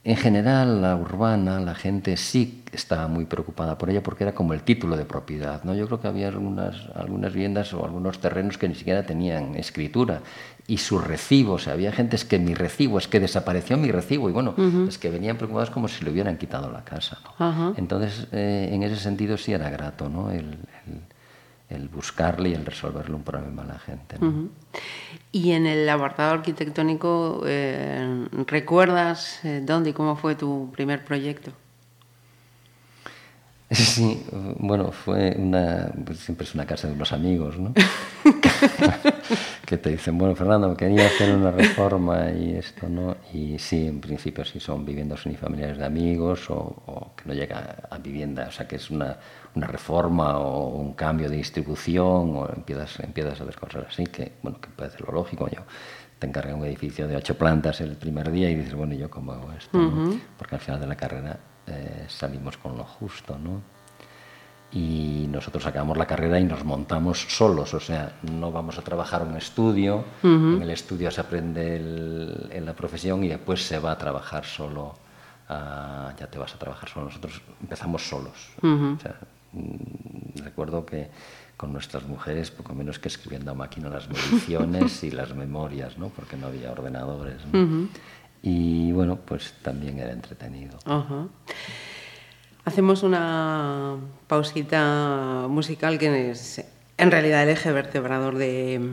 en general la urbana, la gente sí estaba muy preocupada por ella porque era como el título de propiedad, ¿no? Yo creo que había algunas, algunas viviendas o algunos terrenos que ni siquiera tenían escritura y su recibo, o sea, había gente es que mi recibo, es que desapareció mi recibo y bueno, es que venían preocupados como si le hubieran quitado la casa. Entonces, eh, en ese sentido sí era grato, ¿no? El, el- el buscarle y el resolverle un problema a la gente, ¿no? Y en el apartado arquitectónico, eh, ¿recuerdas eh, dónde y cómo fue tu primer proyecto? Sí, bueno, fue una, pues siempre es una casa de unos amigos, ¿no? que te dicen, bueno, Fernando, quería hacer una reforma y esto, ¿no? Y sí, en principio sí son viviendas unifamiliares de amigos o, o que no llega a vivienda, o sea, que es una, una reforma o un cambio de distribución o empiezas, empiezas a ver cosas así, que, bueno, que parece lo lógico, yo te encargan un edificio de ocho plantas el primer día y dices, bueno, ¿y yo cómo hago esto? no? Porque al final de la carrera eh, salimos con lo justo, ¿no? Y nosotros acabamos la carrera y nos montamos solos, o sea, no vamos a trabajar a un estudio, en el estudio se aprende el- en la profesión y después se va a trabajar solo, ah, ya te vas a trabajar solo. Nosotros empezamos solos, o sea, mm, recuerdo que con nuestras mujeres, poco menos que escribiendo a máquina las mediciones y las memorias, ¿no? porque no había ordenadores. ¿no? Y bueno, pues también era entretenido. Ajá. Hacemos una pausita musical que es en realidad el eje vertebrador de,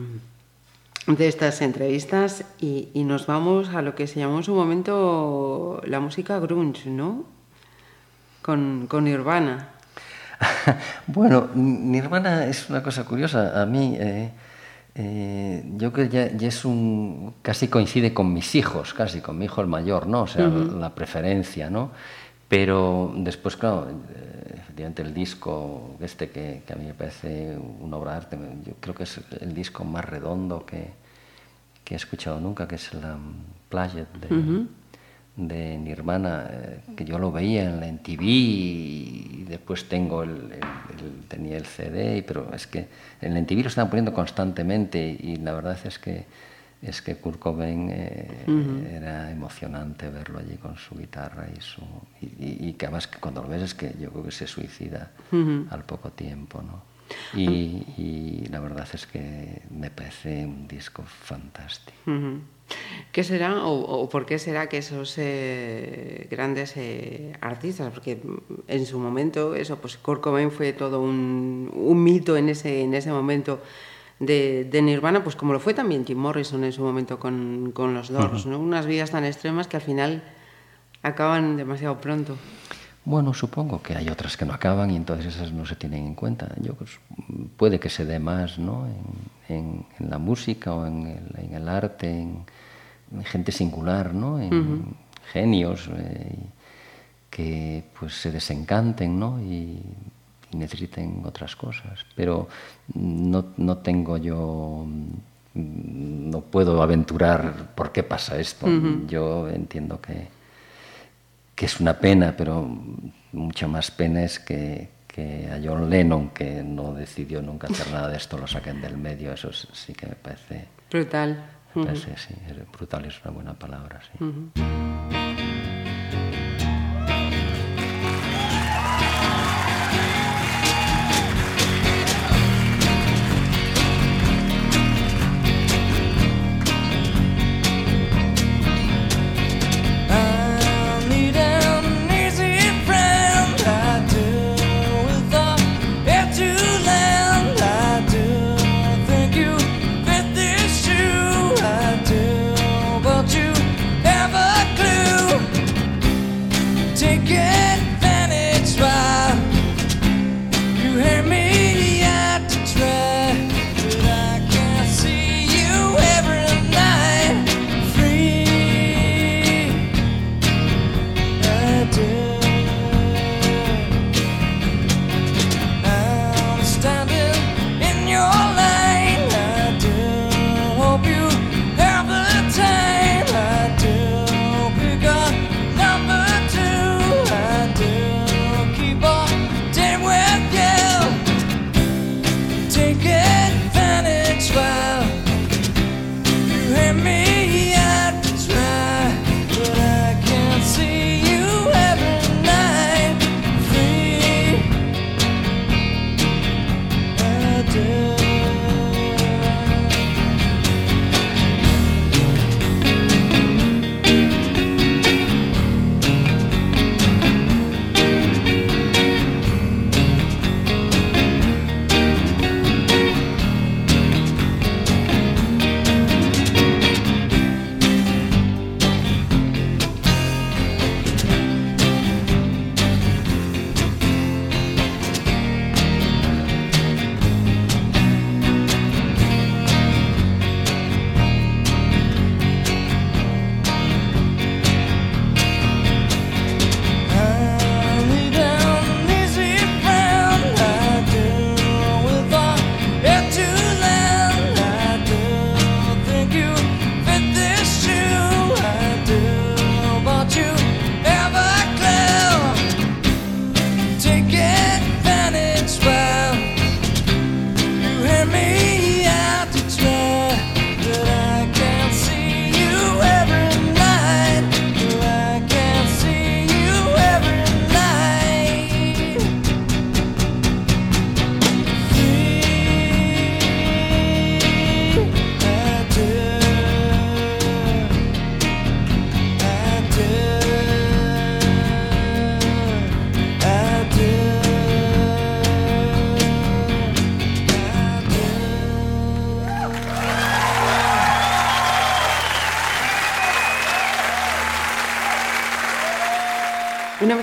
de estas entrevistas y, y nos vamos a lo que se llamó en su momento la música grunge, ¿no? Con, con Nirvana. bueno, Nirvana es una cosa curiosa. A mí, eh, eh, yo creo que ya, ya, es un. casi coincide con mis hijos, casi con mi hijo el mayor, ¿no? O sea, uh -huh. la preferencia, ¿no? Pero después, claro, eh, efectivamente el disco este que, que, a mí me parece una obra de arte, yo creo que es el disco más redondo que, que he escuchado nunca, que es la Playa de. Uh -huh de Nirvana, eh, que yo lo veía en la MTV y después tengo el, el, el, tenía el CD, pero es que en la MTV lo estaban poniendo constantemente y la verdad es que es que Kurt Cobain eh, uh -huh. era emocionante verlo allí con su guitarra y su y, y, que además que cuando lo ves es que yo creo que se suicida uh -huh. al poco tiempo, ¿no? Y, y, la verdad es que me parece un disco fantástico. Uh -huh. ¿Qué será o, o, por qué será que esos eh, grandes eh, artistas, porque en su momento eso, pues Kurt Cobain fue todo un, un mito en ese, en ese momento de, de, Nirvana, pues como lo fue también Jim Morrison en su momento con, con los Doors, uh -huh. ¿no? Unas vidas tan extremas que al final acaban demasiado pronto. Bueno, supongo que hay otras que no acaban y entonces esas no se tienen en cuenta. Yo pues, puede que se dé más ¿no? en, en, en la música o en el, en el arte, en, gente singular, ¿no? en uh -huh. genios eh, que pues se desencanten ¿no? y, y, necesiten otras cosas. Pero no, no tengo yo no puedo aventurar por qué pasa esto. Uh -huh. Yo entiendo que que es una pena, pero mucho más pena es que, que, a John Lennon, que no decidió nunca hacer nada de esto, lo saquen del medio. Eso sí que me parece... Brutal. Parece, uh -huh. sí, brutal es una buena palabra, sí. Uh -huh.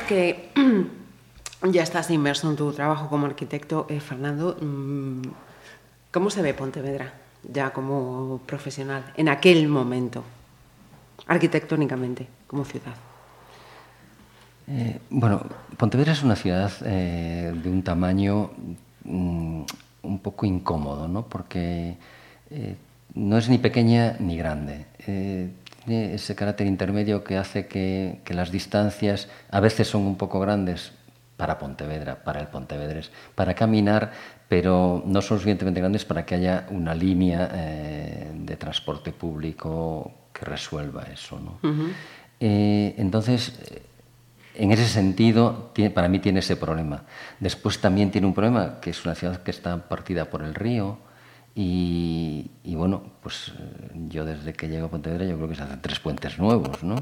Que ya estás inmerso en tu trabajo como arquitecto, eh, Fernando, mm, ¿cómo se ve Pontevedra ya como profesional en aquel momento, arquitectónicamente, como ciudad? Eh, bueno, Pontevedra es una ciudad eh, de un tamaño mm, un poco incómodo, ¿no? Porque no es ni pequeña ni grande. Tiene ese carácter intermedio que hace que, que las distancias a veces son un poco grandes para Pontevedra, para el Pontevedres, para caminar, pero no son suficientemente grandes para que haya una línea eh, de transporte público que resuelva eso. ¿no? Eh, entonces, en ese sentido, tiene- para mí tiene ese problema. Después también tiene un problema, que es una ciudad que está partida por el río, y, y bueno, pues eh, yo desde que llego a Pontevedra yo creo que se hacen tres puentes nuevos, ¿no?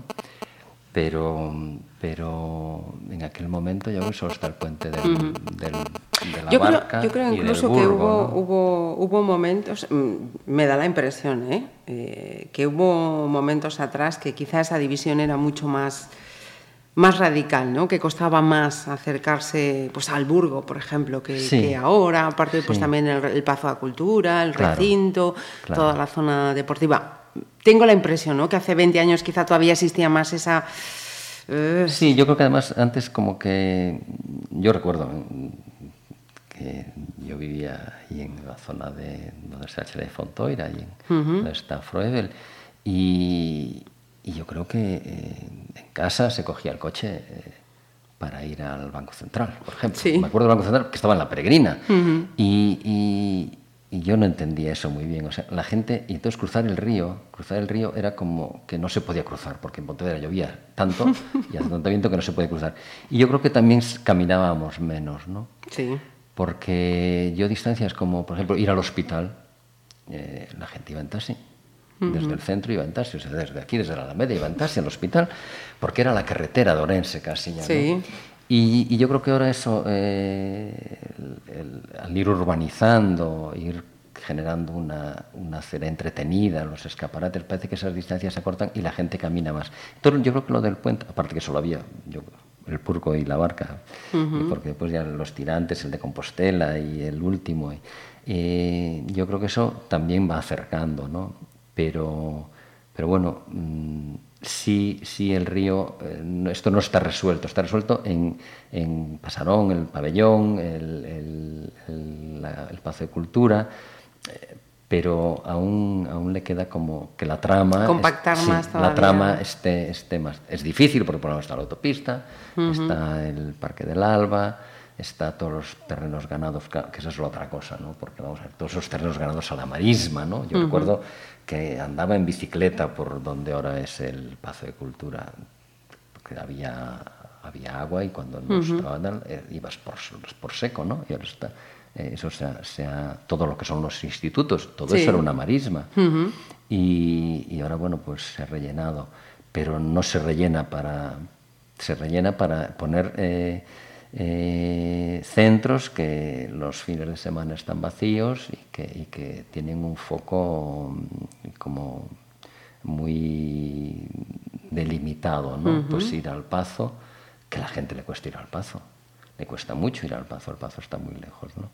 Pero, pero en aquel momento yo creo que solo está el puente del, del- de la Yo creo, barca yo creo y del incluso que hubo, ¿no? hubo, hubo momentos, mm, me da la impresión, ¿eh? Eh, que hubo momentos atrás que quizá esa división era mucho más, más radical, ¿no? que costaba más acercarse pues, al Burgo, por ejemplo, que, Sí. que ahora, aparte pues, Sí. también el, el Pazo de la Cultura, el Claro, recinto, claro. toda la zona deportiva. Tengo la impresión ¿no? que hace 20 años quizá todavía existía más esa... eh, Sí, yo creo que además antes como que yo recuerdo mm, que yo vivía ahí en la zona de donde está el de Fontoira, y en, donde está Froebel, y, y yo creo que eh, en casa se cogía el coche eh, para ir al Banco Central, por ejemplo. Sí. Me acuerdo del Banco Central que estaba en la Peregrina, y, y- y yo no entendía eso muy bien. O sea, la gente, y entonces cruzar el río, cruzar el río era como que no se podía cruzar, porque en Pontevedra llovía tanto y hace tanto viento que no se puede cruzar. Y yo creo que también caminábamos menos, ¿no? sí. Porque yo distancias como, por ejemplo, ir al hospital, eh, la gente iba en taxi. Desde el centro iba en taxi, o sea, desde aquí, desde la Alameda, iba en taxi al hospital, porque era la carretera de Orense casi ya, ¿no? Sí. Y, y yo creo que ahora eso, eh, el- el- al ir urbanizando, ir generando una, una acera entretenida, los escaparates, parece que esas distancias se acortan y la gente camina más. Entonces yo creo que lo del puente, aparte que solo había yo, el purco y la barca, y porque después ya los tirantes, el de Compostela y el último, y- eh, yo creo que eso también va acercando, ¿no? Pero, pero bueno, mm, sí, sí el río, eh, esto no está resuelto, está resuelto en, en Pasarón, el pabellón, el, el, el, la- el Pazo de Cultura, eh, pero aún, aún le queda como que la trama... es- Compactar sí, más La trama esté, esté más... Es difícil porque por un lado está la autopista, está el Parque del Alba, está todos los terrenos ganados, que eso es la otra cosa, ¿no? Porque vamos a ver, todos esos terrenos ganados a la marisma, ¿no? Yo recuerdo que andaba en bicicleta por donde ahora es el Pazo de Cultura, porque había, había agua y cuando no estaba eh, ibas por, por seco, ¿no? Y ahora está, eh, eso sea, sea todo lo que son los institutos, todo Sí. eso era una marisma. y, y ahora, bueno, pues se ha rellenado, pero no se rellena para, se rellena para poner eh, eh, centros que los fines de semana están vacíos y que, y que tienen un foco mm, como muy delimitado, ¿no? Pues ir al Pazo, que a la gente le cuesta ir al Pazo, le cuesta mucho ir al Pazo, el Pazo está muy lejos, ¿no?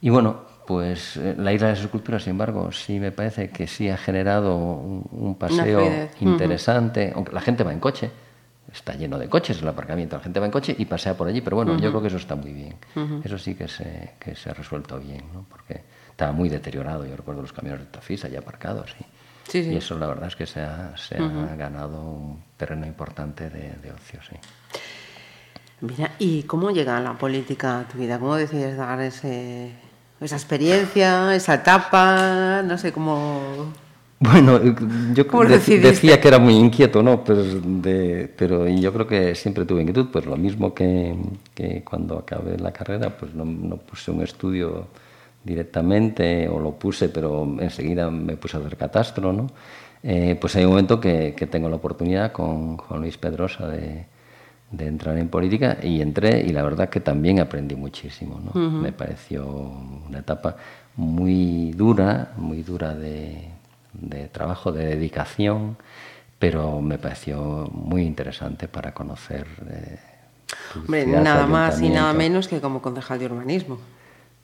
Y bueno, pues eh, la isla de las esculturas, sin embargo, sí me parece que sí ha generado un, un paseo interesante, aunque la gente va en coche, está lleno de coches el aparcamiento, la gente va en coche y pasea por allí, pero bueno, yo creo que eso está muy bien. Eso sí que se, que se ha resuelto bien, ¿no? porque estaba muy deteriorado, yo recuerdo los camiones de Tafis allá aparcados y, Sí, sí. y eso la verdad es que se ha, se ha ganado un terreno importante de, de ocio, sí. Mira, ¿y cómo llega la política a tu vida? ¿Cómo decides dar ese, esa experiencia, esa etapa? No sé cómo. Bueno, yo ¿Cómo de- decía que era muy inquieto, ¿no? De- pero y yo creo que siempre tuve inquietud, pues lo mismo que, que cuando acabé la carrera, pues no, no puse un estudio directamente, o lo puse, pero enseguida me puse a hacer catastro, ¿no? Eh, pues hay un momento que, que tengo la oportunidad con Juan Luis Pedrosa de, de entrar en política y entré y la verdad que también aprendí muchísimo, ¿no? Me pareció una etapa muy dura, muy dura de, de trabajo, de dedicación, pero me pareció muy interesante para conocer eh, Hombre, nada más y nada menos que como concejal de urbanismo.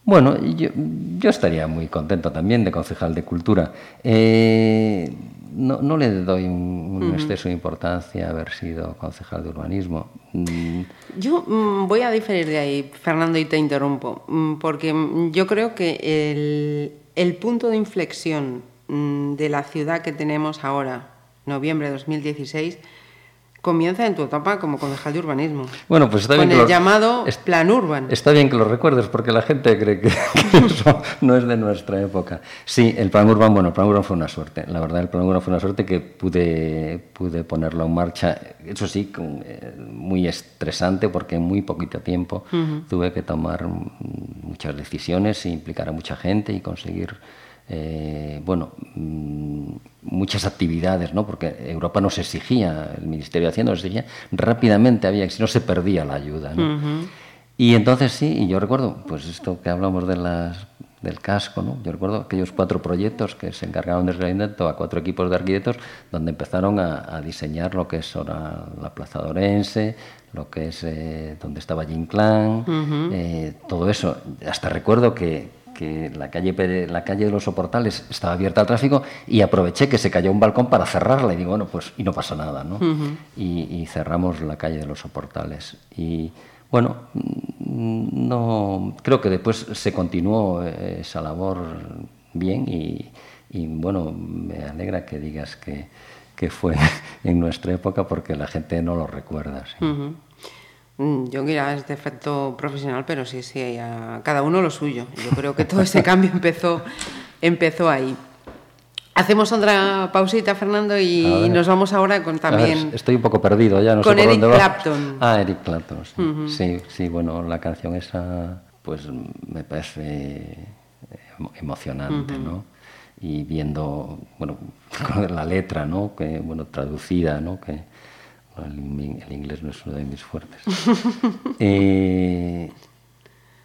Bueno, yo, yo estaría muy contento también de concejal de cultura. Eh, no, no le doy un, un exceso de importancia a haber sido concejal de urbanismo. Mm, Yo mm, voy a diferir de ahí, Fernando, y te interrumpo, mm, porque yo creo que el, el punto de inflexión de la ciudad que tenemos ahora, noviembre de 2016, comienza en tu etapa como concejal de urbanismo. Bueno, pues está con bien que el lo- llamado es- Plan Urban. Está bien que lo recuerdes porque la gente cree que, que eso no es de nuestra época. Sí, el plan Urban, bueno, el plan Urban fue una suerte. La verdad, el plan Urban fue una suerte que pude, pude ponerlo en marcha. Eso sí, con, eh, muy estresante porque en muy poquito tiempo tuve que tomar mm, muchas decisiones e implicar a mucha gente y conseguir eh, bueno, mm, muchas actividades, ¿no? porque Europa nos exigía, el Ministerio de Hacienda nos exigía, rápidamente había, si no se perdía la ayuda. ¿no? Y entonces sí, y yo recuerdo, pues esto que hablamos de las, del casco, ¿no? yo recuerdo aquellos cuatro proyectos que se encargaron de realizar a cuatro equipos de arquitectos, donde empezaron a, a diseñar lo que es ahora la Plaza de Orense, lo que es eh, donde estaba Jim Clan, eh, todo eso. Hasta recuerdo que, que la calle, la calle de los soportales estaba abierta al tráfico y aproveché que se cayó un balcón para cerrarla y digo, bueno, pues y no pasa nada, ¿no? y, y cerramos la calle de los soportales. Y bueno, mm, no creo que después se continuó eh, esa labor bien y, y, bueno, me alegra que digas que, que fue en nuestra época porque la gente no lo recuerda. sí. Yo quiera este efecto profesional, pero sí, sí, a cada uno lo suyo. Yo creo que todo ese cambio empezó, empezó ahí. Hacemos otra pausita, Fernando, y nos vamos ahora con A ver, también... estoy un poco perdido ya, no con sé por Eric dónde va. Clapton. Ah, Eric Clapton, sí. sí. sí, bueno, la canción esa, pues me parece emo- emocionante, ¿no? Y viendo, bueno, la letra, ¿no? Que, bueno, traducida, ¿no? Que el, in- el inglés no es uno de mis fuertes. Eh,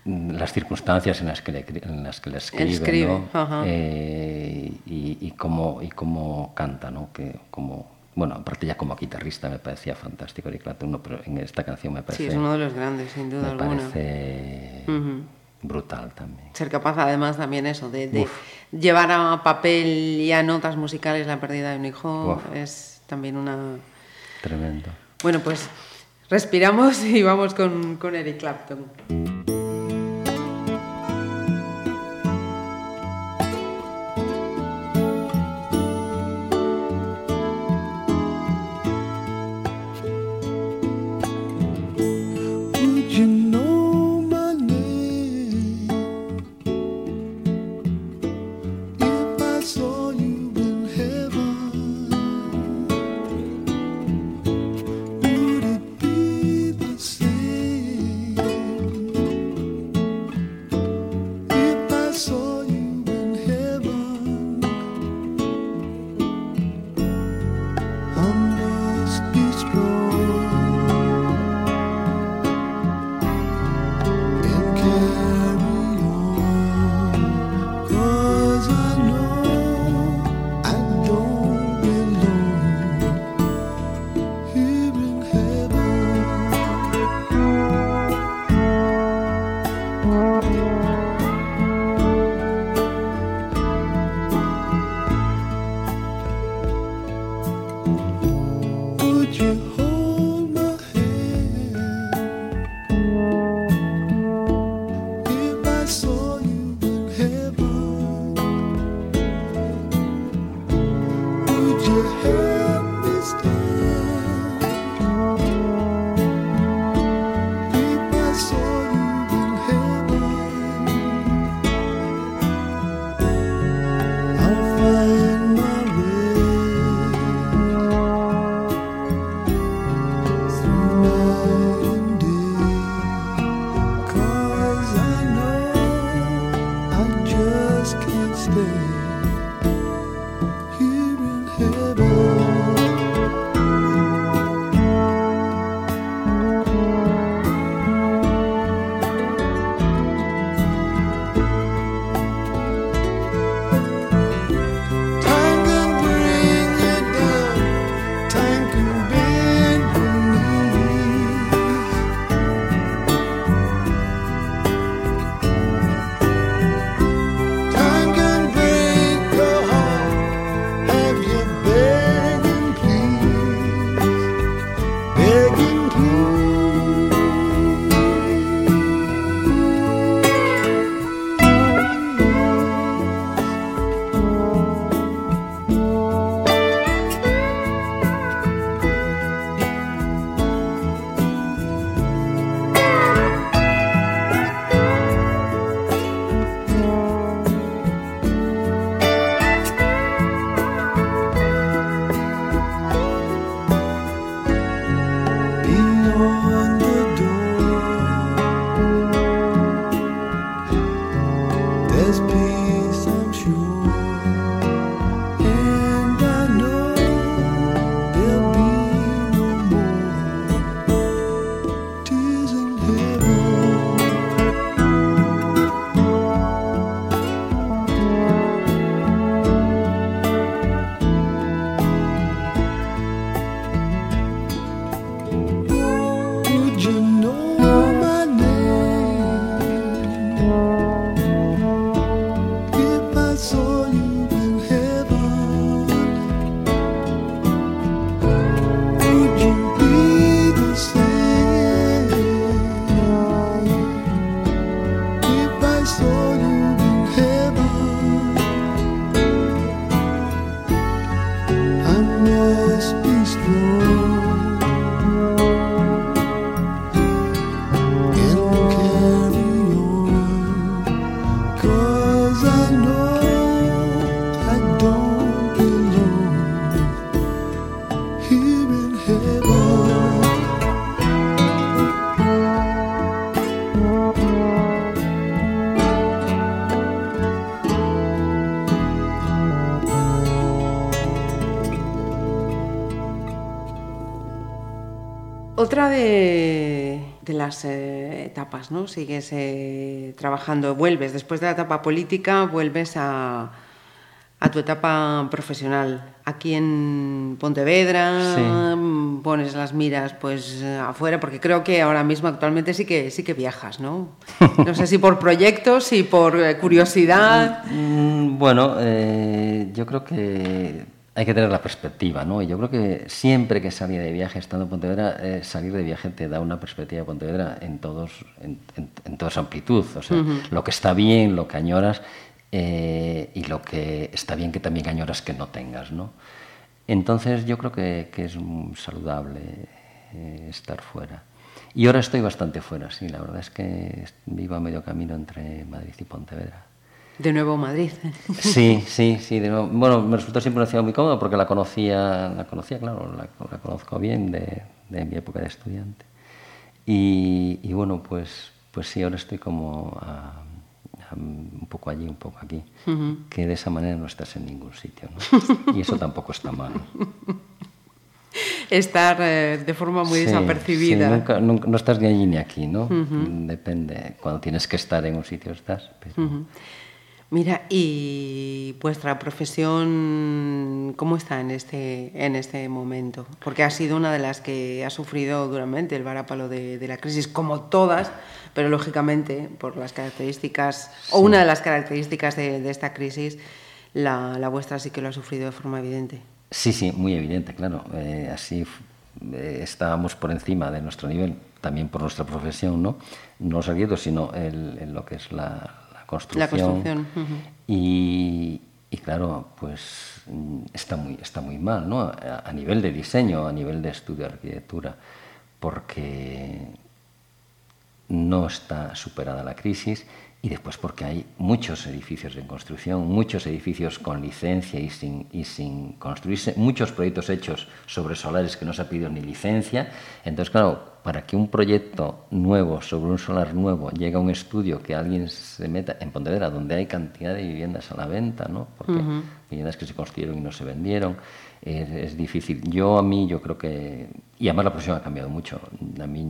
las circunstancias en las que le, en las que le escribe, escribe. Eh, y, y cómo, y cómo canta, ¿no? Que, como, bueno, aparte ya como guitarrista me parecía fantástico Eric Clapton, pero en esta canción me parece, Sí, es uno de los grandes, sin duda me alguna. parece brutal también. Ser capaz, además, también eso, de, de llevar a papel y a notas musicales la pérdida de un hijo, Uf. es también una... Tremendo. Bueno, pues respiramos y vamos con, con Eric Clapton. Eh, etapas, ¿no? Sigues eh, trabajando, vuelves, después de la etapa política, vuelves a, a tu etapa profesional. Aquí en Pontevedra Sí. mm, pones las miras pues afuera, porque creo que ahora mismo actualmente sí que sí que viajas, ¿no? No sé si por proyectos, si por eh, curiosidad. Mm, Bueno, eh, yo creo que hay que tener la perspectiva, ¿no? Y yo creo que siempre que salía de viaje estando en Pontevedra, eh, salir de viaje te da una perspectiva de Pontevedra en, todos, en, en- en toda su amplitud. O sea, lo que está bien, lo que añoras eh, y lo que está bien que también añoras que no tengas, ¿no? Entonces yo creo que, que es saludable eh, estar fuera. Y ahora estoy bastante fuera, sí, la verdad es que vivo a medio camino entre Madrid y Pontevedra. De nuevo Madrid. Sí, sí, sí. de nuevo. Bueno, me resultó siempre una ciudad muy cómoda porque la conocía, la conocía, claro, la, la conozco bien de, de mi época de estudiante. Y, y bueno, pues, pues sí, ahora estoy como a- a un poco allí, un poco aquí. Que de esa manera no estás en ningún sitio, ¿no? Y eso tampoco está mal. Estar eh, de forma muy Sí, desapercibida. sí, nunca- nunca- no estás ni allí ni aquí, ¿no? Depende. Cuando tienes que estar en un sitio estás. Pero... Mira, y vuestra profesión, ¿cómo está en este, en este momento? Porque ha sido una de las que ha sufrido duramente el varápalo de, de la crisis, como todas, pero lógicamente por las características, o una de las características de, de esta crisis, la, la vuestra sí que lo ha sufrido de forma evidente. Sí, sí, muy evidente, claro. Eh, así eh, estábamos por encima de nuestro nivel, también por nuestra profesión, ¿no? No los sino el, en lo que es la, la construcción. y claro, pues mm, está muy, está muy mal, ¿no? A, a nivel de diseño, a nivel de estudio de arquitectura, porque no está superada la crisis y después porque hay muchos edificios en construcción, muchos edificios con licencia y sin, y sin construirse, muchos proyectos hechos sobre solares que no se ha pedido ni licencia. Entonces, claro, para que un proyecto nuevo sobre un solar nuevo llegue a un estudio que alguien se meta en Pontevedra, donde hay cantidad de viviendas a la venta, ¿no? Porque viviendas que se construyeron y no se vendieron, es, es difícil. Yo a mí, yo creo que... Y además la profesión ha cambiado mucho. A mí,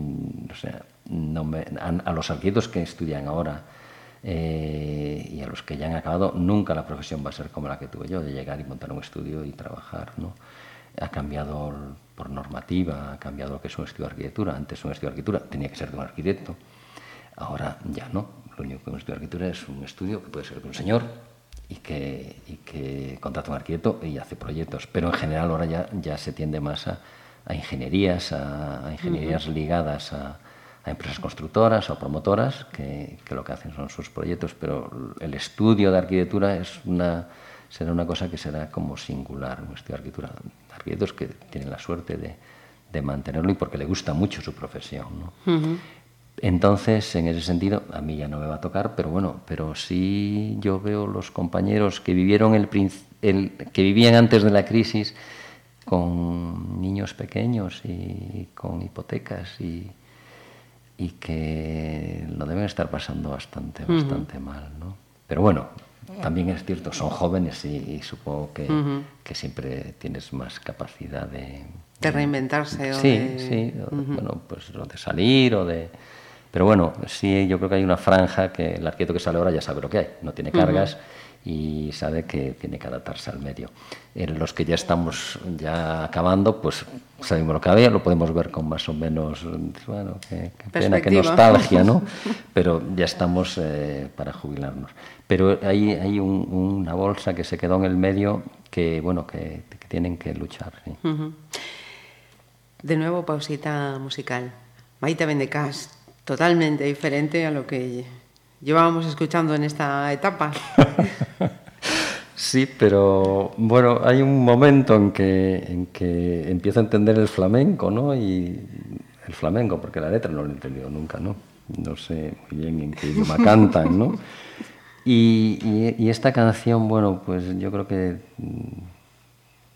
o sea, no me- a, a los arquitectos que estudian ahora eh, y a los que ya han acabado, nunca la profesión va a ser como la que tuve yo, de llegar y montar un estudio y trabajar, ¿no? Ha cambiado por normativa, ha cambiado lo que es un estudio de arquitectura. Antes un estudio de arquitectura tenía que ser de un arquitecto, ahora ya no. Lo único que un estudio de arquitectura es un estudio que puede ser de un señor y que, y que contrata un arquitecto y hace proyectos. Pero en general ahora ya, ya se tiende más a, a ingenierías, a, a ingenierías ligadas a, a empresas constructoras o promotoras que, que lo que hacen son sus proyectos, pero el estudio de arquitectura es una, será una cosa que será como singular, un estudio de arquitectura. Arquitectos que tienen la suerte de, de mantenerlo y porque le gusta mucho su profesión. ¿no? Entonces, en ese sentido, a mí ya no me va a tocar, pero bueno, pero sí yo veo los compañeros que vivieron el, el que vivían antes de la crisis con niños pequeños y con hipotecas y, y que lo deben estar pasando bastante, bastante mal, ¿no? Pero bueno, también es cierto, son jóvenes y, y supongo que, que siempre tienes más capacidad de, De reinventarse. o Sí, de- sí, o de- bueno, pues o de salir o de... Pero bueno, sí, yo creo que hay una franja que el arquitecto que sale ahora ya sabe lo que hay, no tiene cargas y sabe que tiene que adaptarse al medio. En los que ya estamos ya acabando, pues sabemos lo que había, lo podemos ver con más o menos, bueno, qué, qué pena, qué nostalgia, ¿no? Pero ya estamos eh, para jubilarnos. Pero hay, hay un- una bolsa que se quedó en el medio que, bueno, que, que tienen que luchar, sí. De nuevo, pausita musical. Maite Vendecas, totalmente diferente a lo que llevábamos escuchando en esta etapa. Sí, pero bueno, hay un momento en que, en que empiezo a entender el flamenco, ¿no? Y el flamenco, porque la letra no lo he entendido nunca, ¿no? No sé muy bien en qué idioma cantan, ¿no? Y, y- y esta canción, bueno, pues yo creo que mm,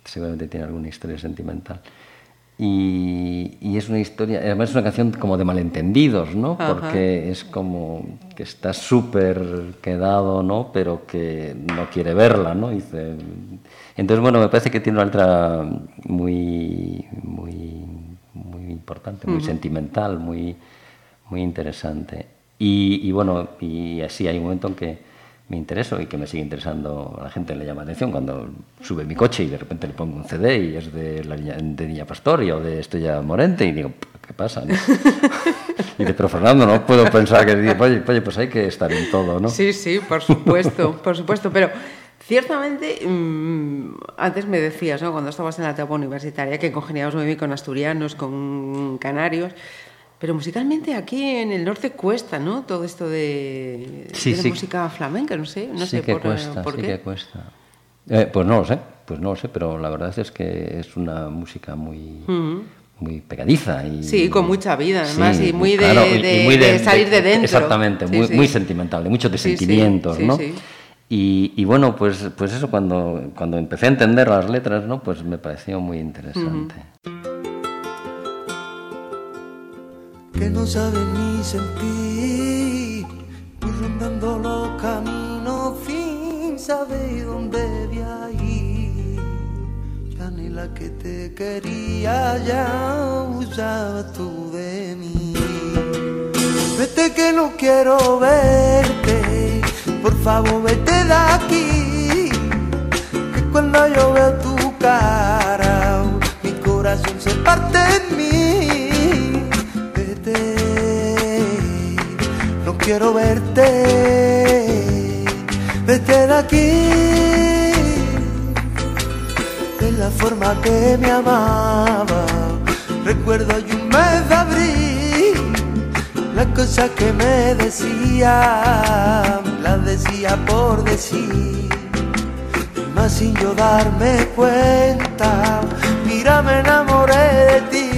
seguramente tiene alguna historia sentimental. Y, y es una historia, además es una canción como de malentendidos, ¿no? Ajá. Porque es como que está súper quedado, ¿no? Pero que no quiere verla, ¿no? Dice, entonces, bueno, me parece que tiene una letra muy, muy, muy importante, muy sentimental, muy, muy interesante. Y, y bueno, y así hay un momento en que me intereso y que me sigue interesando, a la gente le llama la atención cuando sube mi coche y de repente le pongo un CD y es de, la niña, de Niña Pastoria o de Estrella Morente y digo, ¿qué pasa? no?". y de, pero Fernando, no puedo pensar que, digo, oye, oye, pues hay que estar en todo, ¿no? Sí, sí, por supuesto, por supuesto, pero ciertamente, mm, antes me decías, ¿no? cuando estabas en la etapa universitaria, que congeniabas muy bien con asturianos, con canarios, pero musicalmente aquí en el norte cuesta, ¿no? Todo esto de, Sí, de la música flamenca, no sé, no sí sé que por, cuesta, por sí qué. que cuesta. Eh, pues no lo sé, pues no lo sé, pero la verdad es que es una música muy, muy pegadiza y Sí, con mucha vida, además, y muy de- claro, y- de- y muy de salir de dentro. Exactamente, muy, sentimental, de muchos de sentimientos, ¿no? y bueno, pues, pues eso cuando, cuando empecé a entender las letras, ¿no? Pues me pareció muy interesante. Que no sabe ni sentir, voy rondando los caminos sin saber dónde voy ir. Ya ni la que te quería ya usaba tú de mí. Vete que no quiero verte, por favor vete de aquí. Que cuando yo veo tu cara, mi corazón se parte en mí. Quiero verte, vete de aquí. De la forma que me amaba, recuerdo hay un mes de abril. La cosa que me decía, la decía por decir. Y más sin yo darme cuenta, mira me enamoré de ti.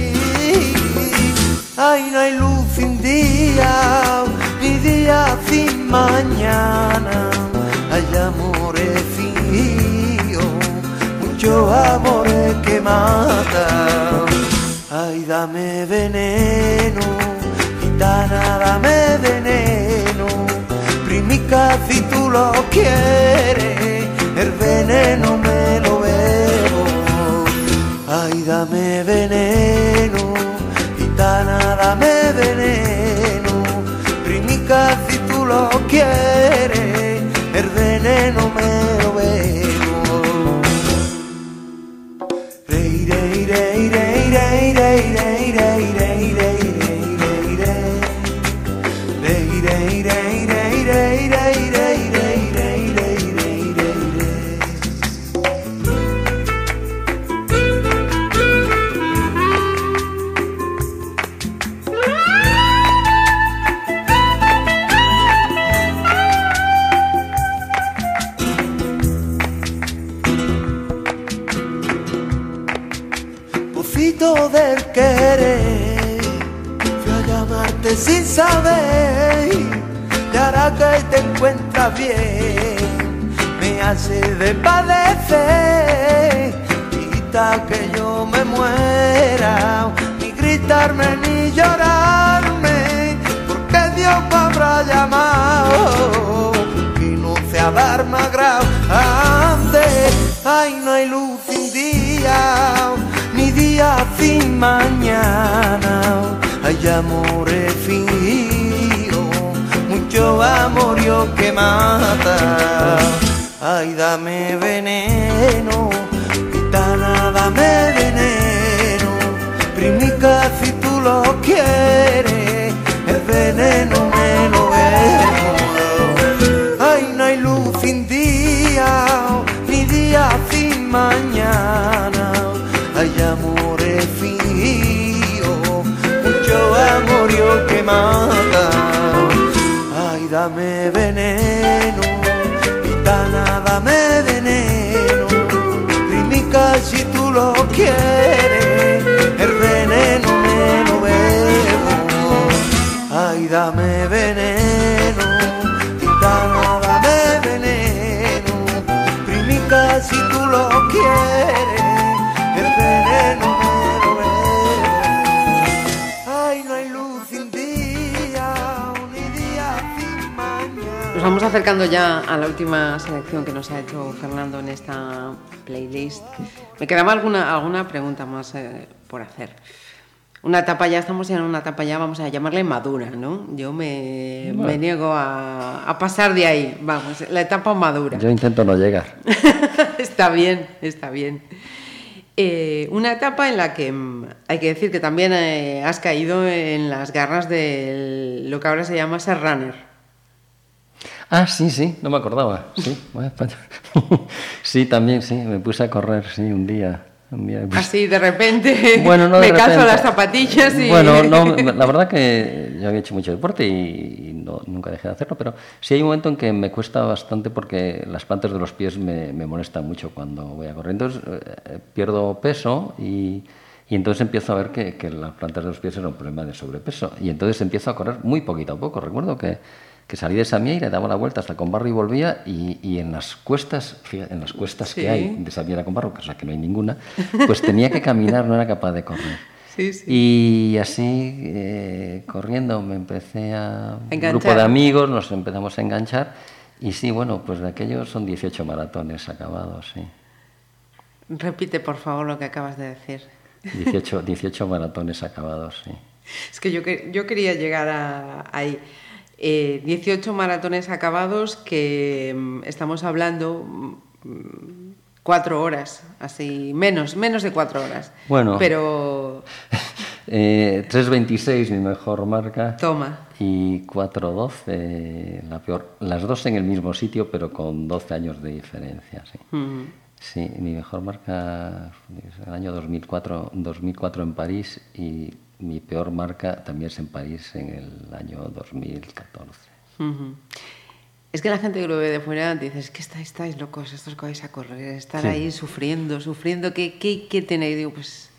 Ay, no hay luz sin día, día sin mañana. Hay amores fríos, muchos amores que matan. Ay, dame veneno, gitana, dame veneno. Primica, si tú lo quieres, el veneno me lo bebo. Ay, dame veneno, quieres, Querer, fui a llamarte sin saber, y ahora que te encuentras bien, me hace de padecer, quita que yo me muera, ni gritarme ni llorarme, porque Dios me habrá llamado, que no sea darme agrado antes, ay no hay luz sin día, día sin mañana, hay amores fingidos, mucho amorío que mata, ay dame veneno, gitana dame veneno, primica si tú lo quieres, el veneno me lo bebo. Ay, no hay luz sin día, ni día sin mañana. Hay amores fingidos, mucho amorío que mata. Ay, dame veneno, gitana, dame veneno. Primica si tú lo quieres, el veneno me lo bebo. Ay, dame veneno, vamos acercando ya a la última selección que nos ha hecho Fernando en esta playlist. Me quedaba alguna, alguna pregunta más eh, por hacer. una etapa ya estamos en una etapa ya, vamos a llamarle madura, ¿no? Yo me, me niego a, a pasar de ahí, vamos, la etapa madura. Yo intento no llegar. está bien, está bien. Eh, una etapa en la que mm, hay que decir que también eh, has caído en las garras de lo que ahora se llama ser runner. Ah, sí, sí, no me acordaba. Sí, bueno, sí, también, sí, me puse a correr, sí, un día. un día, pues- Así de repente Bueno, no de me repente. las zapatillas y... Bueno, no, la verdad que yo había hecho mucho deporte y, no- nunca dejé de hacerlo, pero sí hay un momento en que me cuesta bastante porque las plantas de los pies me, me molestan mucho cuando voy a correr. Entonces eh, pierdo peso y, y entonces empiezo a ver que, que las plantas de los pies eran un problema de sobrepeso. Y entonces empiezo a correr muy poquito a poco. Recuerdo que, que salí de Samieira, daba la vuelta hasta Combarro y volvía y, y en las cuestas, en las cuestas Sí. que hay de Samieira a Combarro, que o sea que no hay ninguna, pues tenía que caminar, no era capaz de correr. Sí, sí. Y así, eh, corriendo, me empecé a... Un Enganchar. grupo de amigos, nos empezamos a enganchar. Y sí, bueno, pues de aquellos son 18 maratones acabados, sí. Repite, por favor, lo que acabas de decir. 18, 18 maratones acabados, sí. Es que yo, yo quería llegar a, ahí. Eh, 18 maratones acabados que mm, estamos hablando mm, cuatro horas, así, menos, menos de cuatro horas. Bueno. Pero Eh, 3.26 mi mejor marca. toma, Y 4.12 la peor. Las dos en el mismo sitio, pero con 12 años de diferencia, sí. mm, Sí, mi mejor marca es el año 2004, 2004 en París y mi peor marca también es en París en el año 2014. ujú. es que la gente que lo ve de fuera dice, es que estáis, estáis locos, estos que vais a correr, estar Sí. ahí sufriendo, sufriendo, ¿qué, qué, qué tenéis? Digo, pues...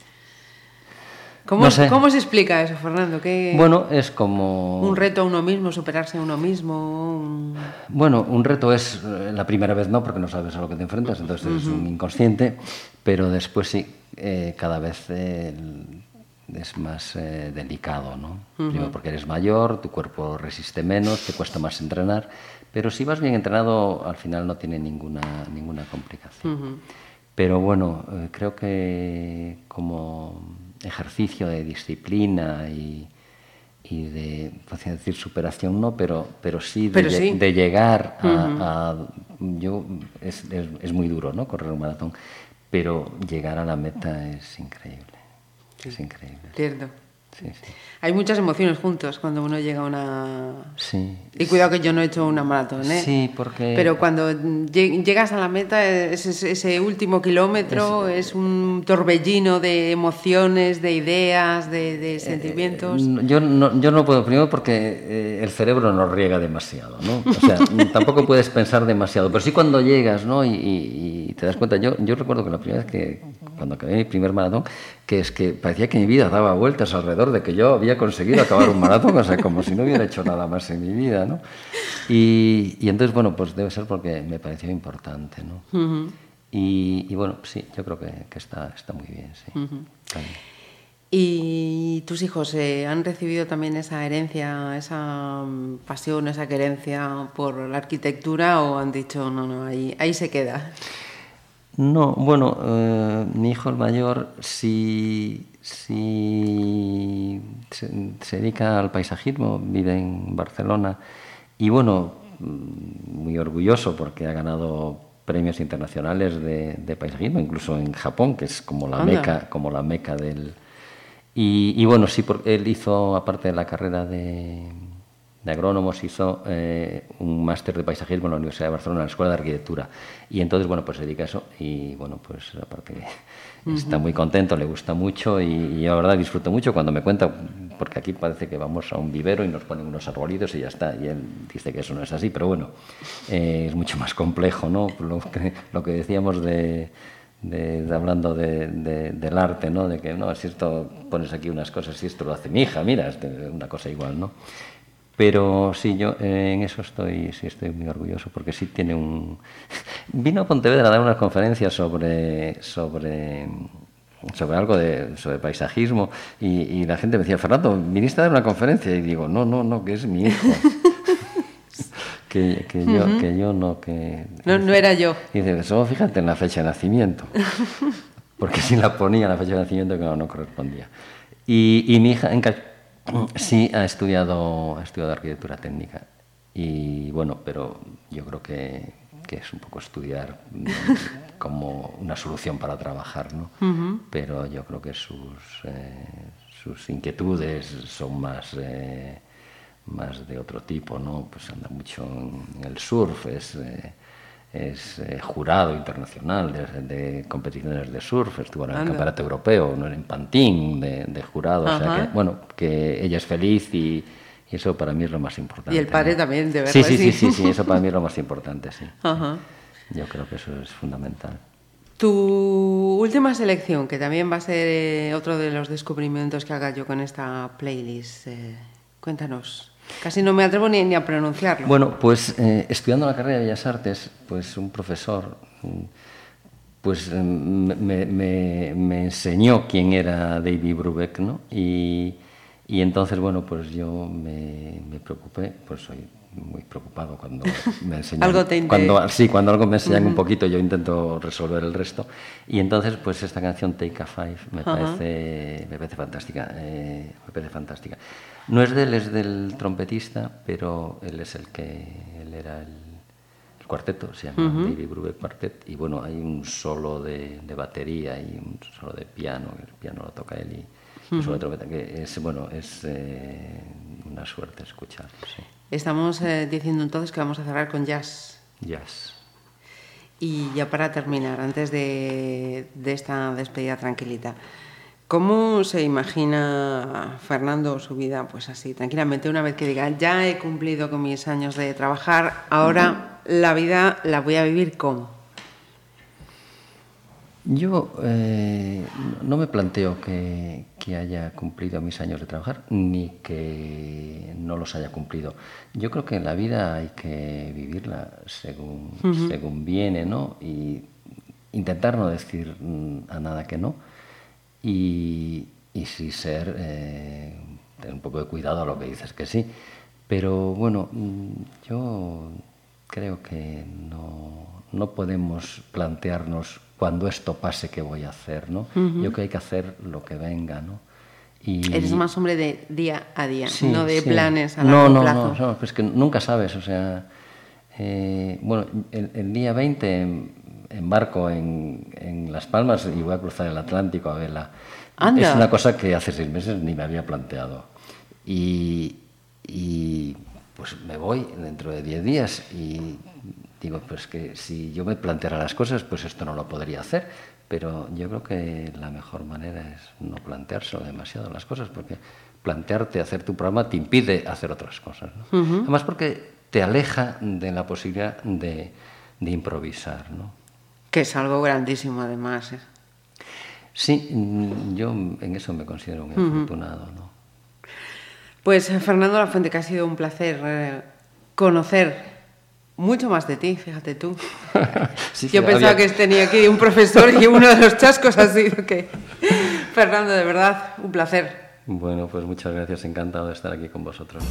¿Cómo, No sé. ¿Cómo se explica eso, Fernando? ¿Qué, Bueno, es como... Un reto a uno mismo, superarse a uno mismo. un- Bueno, un reto es eh, la primera vez no, porque no sabes a lo que te enfrentas, entonces es un inconsciente, pero después sí, eh, cada vez eh, es más eh, delicado, ¿no? Primero porque eres mayor, tu cuerpo resiste menos, te cuesta más entrenar, pero si vas bien entrenado, al final no tiene ninguna, ninguna complicación. Pero bueno, eh, creo que como ejercicio de disciplina y, y de, podría decir, superación no, pero, pero sí de, Pero lle- sí. de llegar a... a- yo, es, es- es muy duro, ¿no? Correr un maratón, pero llegar a la meta es increíble. Es increíble. Cierto. Sí, sí. Hay muchas emociones juntos cuando uno llega a una... Sí. Y cuidado que yo no he hecho una maratón, ¿eh? Sí, porque... Pero cuando lle- llegas a la meta, ese, ese- último kilómetro es, un torbellino de emociones, de ideas, de, de sentimientos. Eh, Yo no, yo no puedo, primero porque eh, el cerebro no riega demasiado, ¿no? O sea, tampoco puedes pensar demasiado, pero sí cuando llegas, ¿no? Y, y- y te das cuenta, yo, yo recuerdo que la primera vez que, cuando acabé mi primer maratón, que es que parecía que mi vida daba vueltas alrededor de que yo había conseguido acabar un maratón, o sea, como si no hubiera hecho nada más en mi vida, ¿no? Y, y entonces, bueno, pues debe ser porque me pareció importante, ¿no? Ujú. y, y bueno, sí, yo creo que, que está, está muy bien, sí. Está bien. ¿Y tus hijos eh, han recibido también esa herencia, esa mm, pasión, esa querencia por la arquitectura o han dicho, no, no, ahí, ahí se queda? No, bueno, eh, mi hijo el mayor sí, sí se, se dedica al paisajismo, vive en Barcelona y bueno, mm, muy orgulloso porque ha ganado premios internacionales de, de paisajismo, incluso en Japón, que es como la Anda. meca, como la meca del... Y, y bueno, sí, porque él hizo, aparte de la carrera de, de agrónomos, hizo eh, un máster de paisajismo en la Universidad de Barcelona, en la Escuela de Arquitectura. Y entonces, bueno, pues se dedica a eso y, bueno, pues aparte está muy contento, le gusta mucho y, y yo, la verdad, disfruto mucho cuando me cuenta, porque aquí parece que vamos a un vivero y nos ponen unos arbolitos y ya está. Y él dice que eso no es así, pero bueno, eh, es mucho más complejo, ¿no? Lo que, lo que decíamos de de, de hablando de, de- del arte, ¿no? De que, no, si esto pones aquí unas cosas, si esto lo hace mi hija, mira, una cosa igual, ¿no? Pero sí, yo eh, en eso estoy, sí estoy muy orgulloso, porque sí tiene un... Vino a Pontevedra a dar unas conferencias sobre, sobre, sobre algo de, sobre paisajismo y, y la gente me decía, Fernando, viniste a dar una conferencia y digo, no, no, no, que es mi hijo. que, que yo, que yo no, que... No, no era yo. Y dice, solo fíjate en la fecha de nacimiento. Porque si la ponía la fecha de nacimiento, que no, no correspondía. Y, y mi hija en sí ha estudiado, ha estudiado arquitectura técnica. Y bueno, pero yo creo que, que es un poco estudiar como una solución para trabajar, ¿no? Pero yo creo que sus, eh, sus inquietudes son más, eh, más de otro tipo, ¿no? Pues anda mucho en el surf, es... eh, es eh, jurado internacional de, de competiciones de surf, estuvo en el Anda. campeonato europeo, no en Pantín de, de jurado, o sea Ajá. que, bueno, que ella es feliz y, y eso para mí es lo más importante. Y el padre ¿no? también, de Sí, verlo sí, sí, así. sí, sí, eso para mí es lo más importante, sí. Ajá. Yo creo que eso es fundamental. Tu última selección, que también va a ser eh, otro de los descubrimientos que haga yo con esta playlist. eh, cuéntanos. Casi no me atrevo ni, ni a pronunciarlo. Bueno, pues eh, estudiando la carrera de Bellas Artes, pues un profesor mm, pues eh, me, me- me enseñó quién era David Brubeck, ¿no? Y, y entonces, bueno, pues yo me, me preocupé, pues soy muy preocupado cuando me enseñan. Algo te cuando, sí, cuando algo me enseñan un poquito, yo intento resolver el resto. Y entonces, pues esta canción Take a Five me Ajá. parece, me parece fantástica, eh, me parece fantástica. No es de él, es del trompetista, pero él es el que, él era el, el cuarteto, se llama David Brubeck Quartet, y bueno, hay un solo de, de batería y un solo de piano, el piano lo toca él y un solo de trompeta, que es, bueno, es eh, una suerte escuchar, sí. Estamos eh, diciendo entonces que vamos a cerrar con jazz. Jazz. Y ya para terminar, antes de, de esta despedida tranquilita, ¿cómo se imagina Fernando su vida? Pues así, tranquilamente, una vez que diga, ya he cumplido con mis años de trabajar, ahora la vida la voy a vivir como. Yo eh, no me planteo que, que haya cumplido mis años de trabajar ni que no los haya cumplido. Yo creo que la vida hay que vivirla según, según viene, ¿no? Y intentar no decir mm, a nada que no. Y, y sí ser, eh, tener un poco de cuidado a lo que dices que sí. Pero bueno, mm, yo creo que no, no podemos plantearnos cuando esto pase qué voy a hacer, ¿no? Yo creo que hay que hacer lo que venga, ¿no? Y, Eres más hombre de día a día, Sí, no de sí. planes a no, largo no, plazo. No, no, pues que nunca sabes, o sea, eh, bueno, el, el día 20 em- embarco en, en Las Palmas y voy a cruzar el Atlántico a vela. Anda. Es una cosa que hace seis meses ni me había planteado. Y, y, pues me voy dentro de 10 días y digo, pues que si yo me planteara las cosas, pues esto no lo podría hacer. Pero yo creo que la mejor manera es no planteárselo demasiado las cosas, porque plantearte hacer tu programa te impide hacer otras cosas. ¿no? Además porque te aleja de la posibilidad de, de improvisar. ¿no? Que es algo grandísimo además. ¿eh? Sí, mm, yo en eso me considero muy afortunado. ¿no? Pues eh, Fernando Lafuente, que ha sido un placer eh, conocer mucho más de ti, fíjate tú. Sí, Yo pensaba había- que tenía aquí un profesor y uno de los chascos ha sido que... Fernando, de verdad, un placer. Bueno, pues muchas gracias, encantado de estar aquí con vosotros.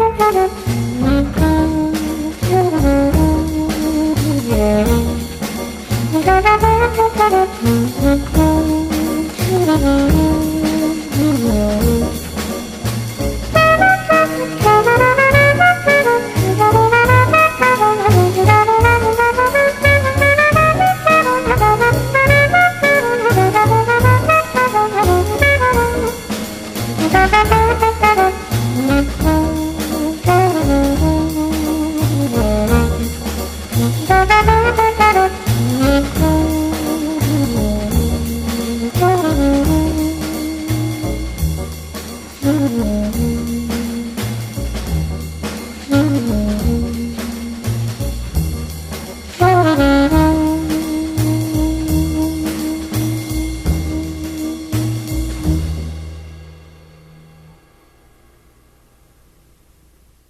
Thank you.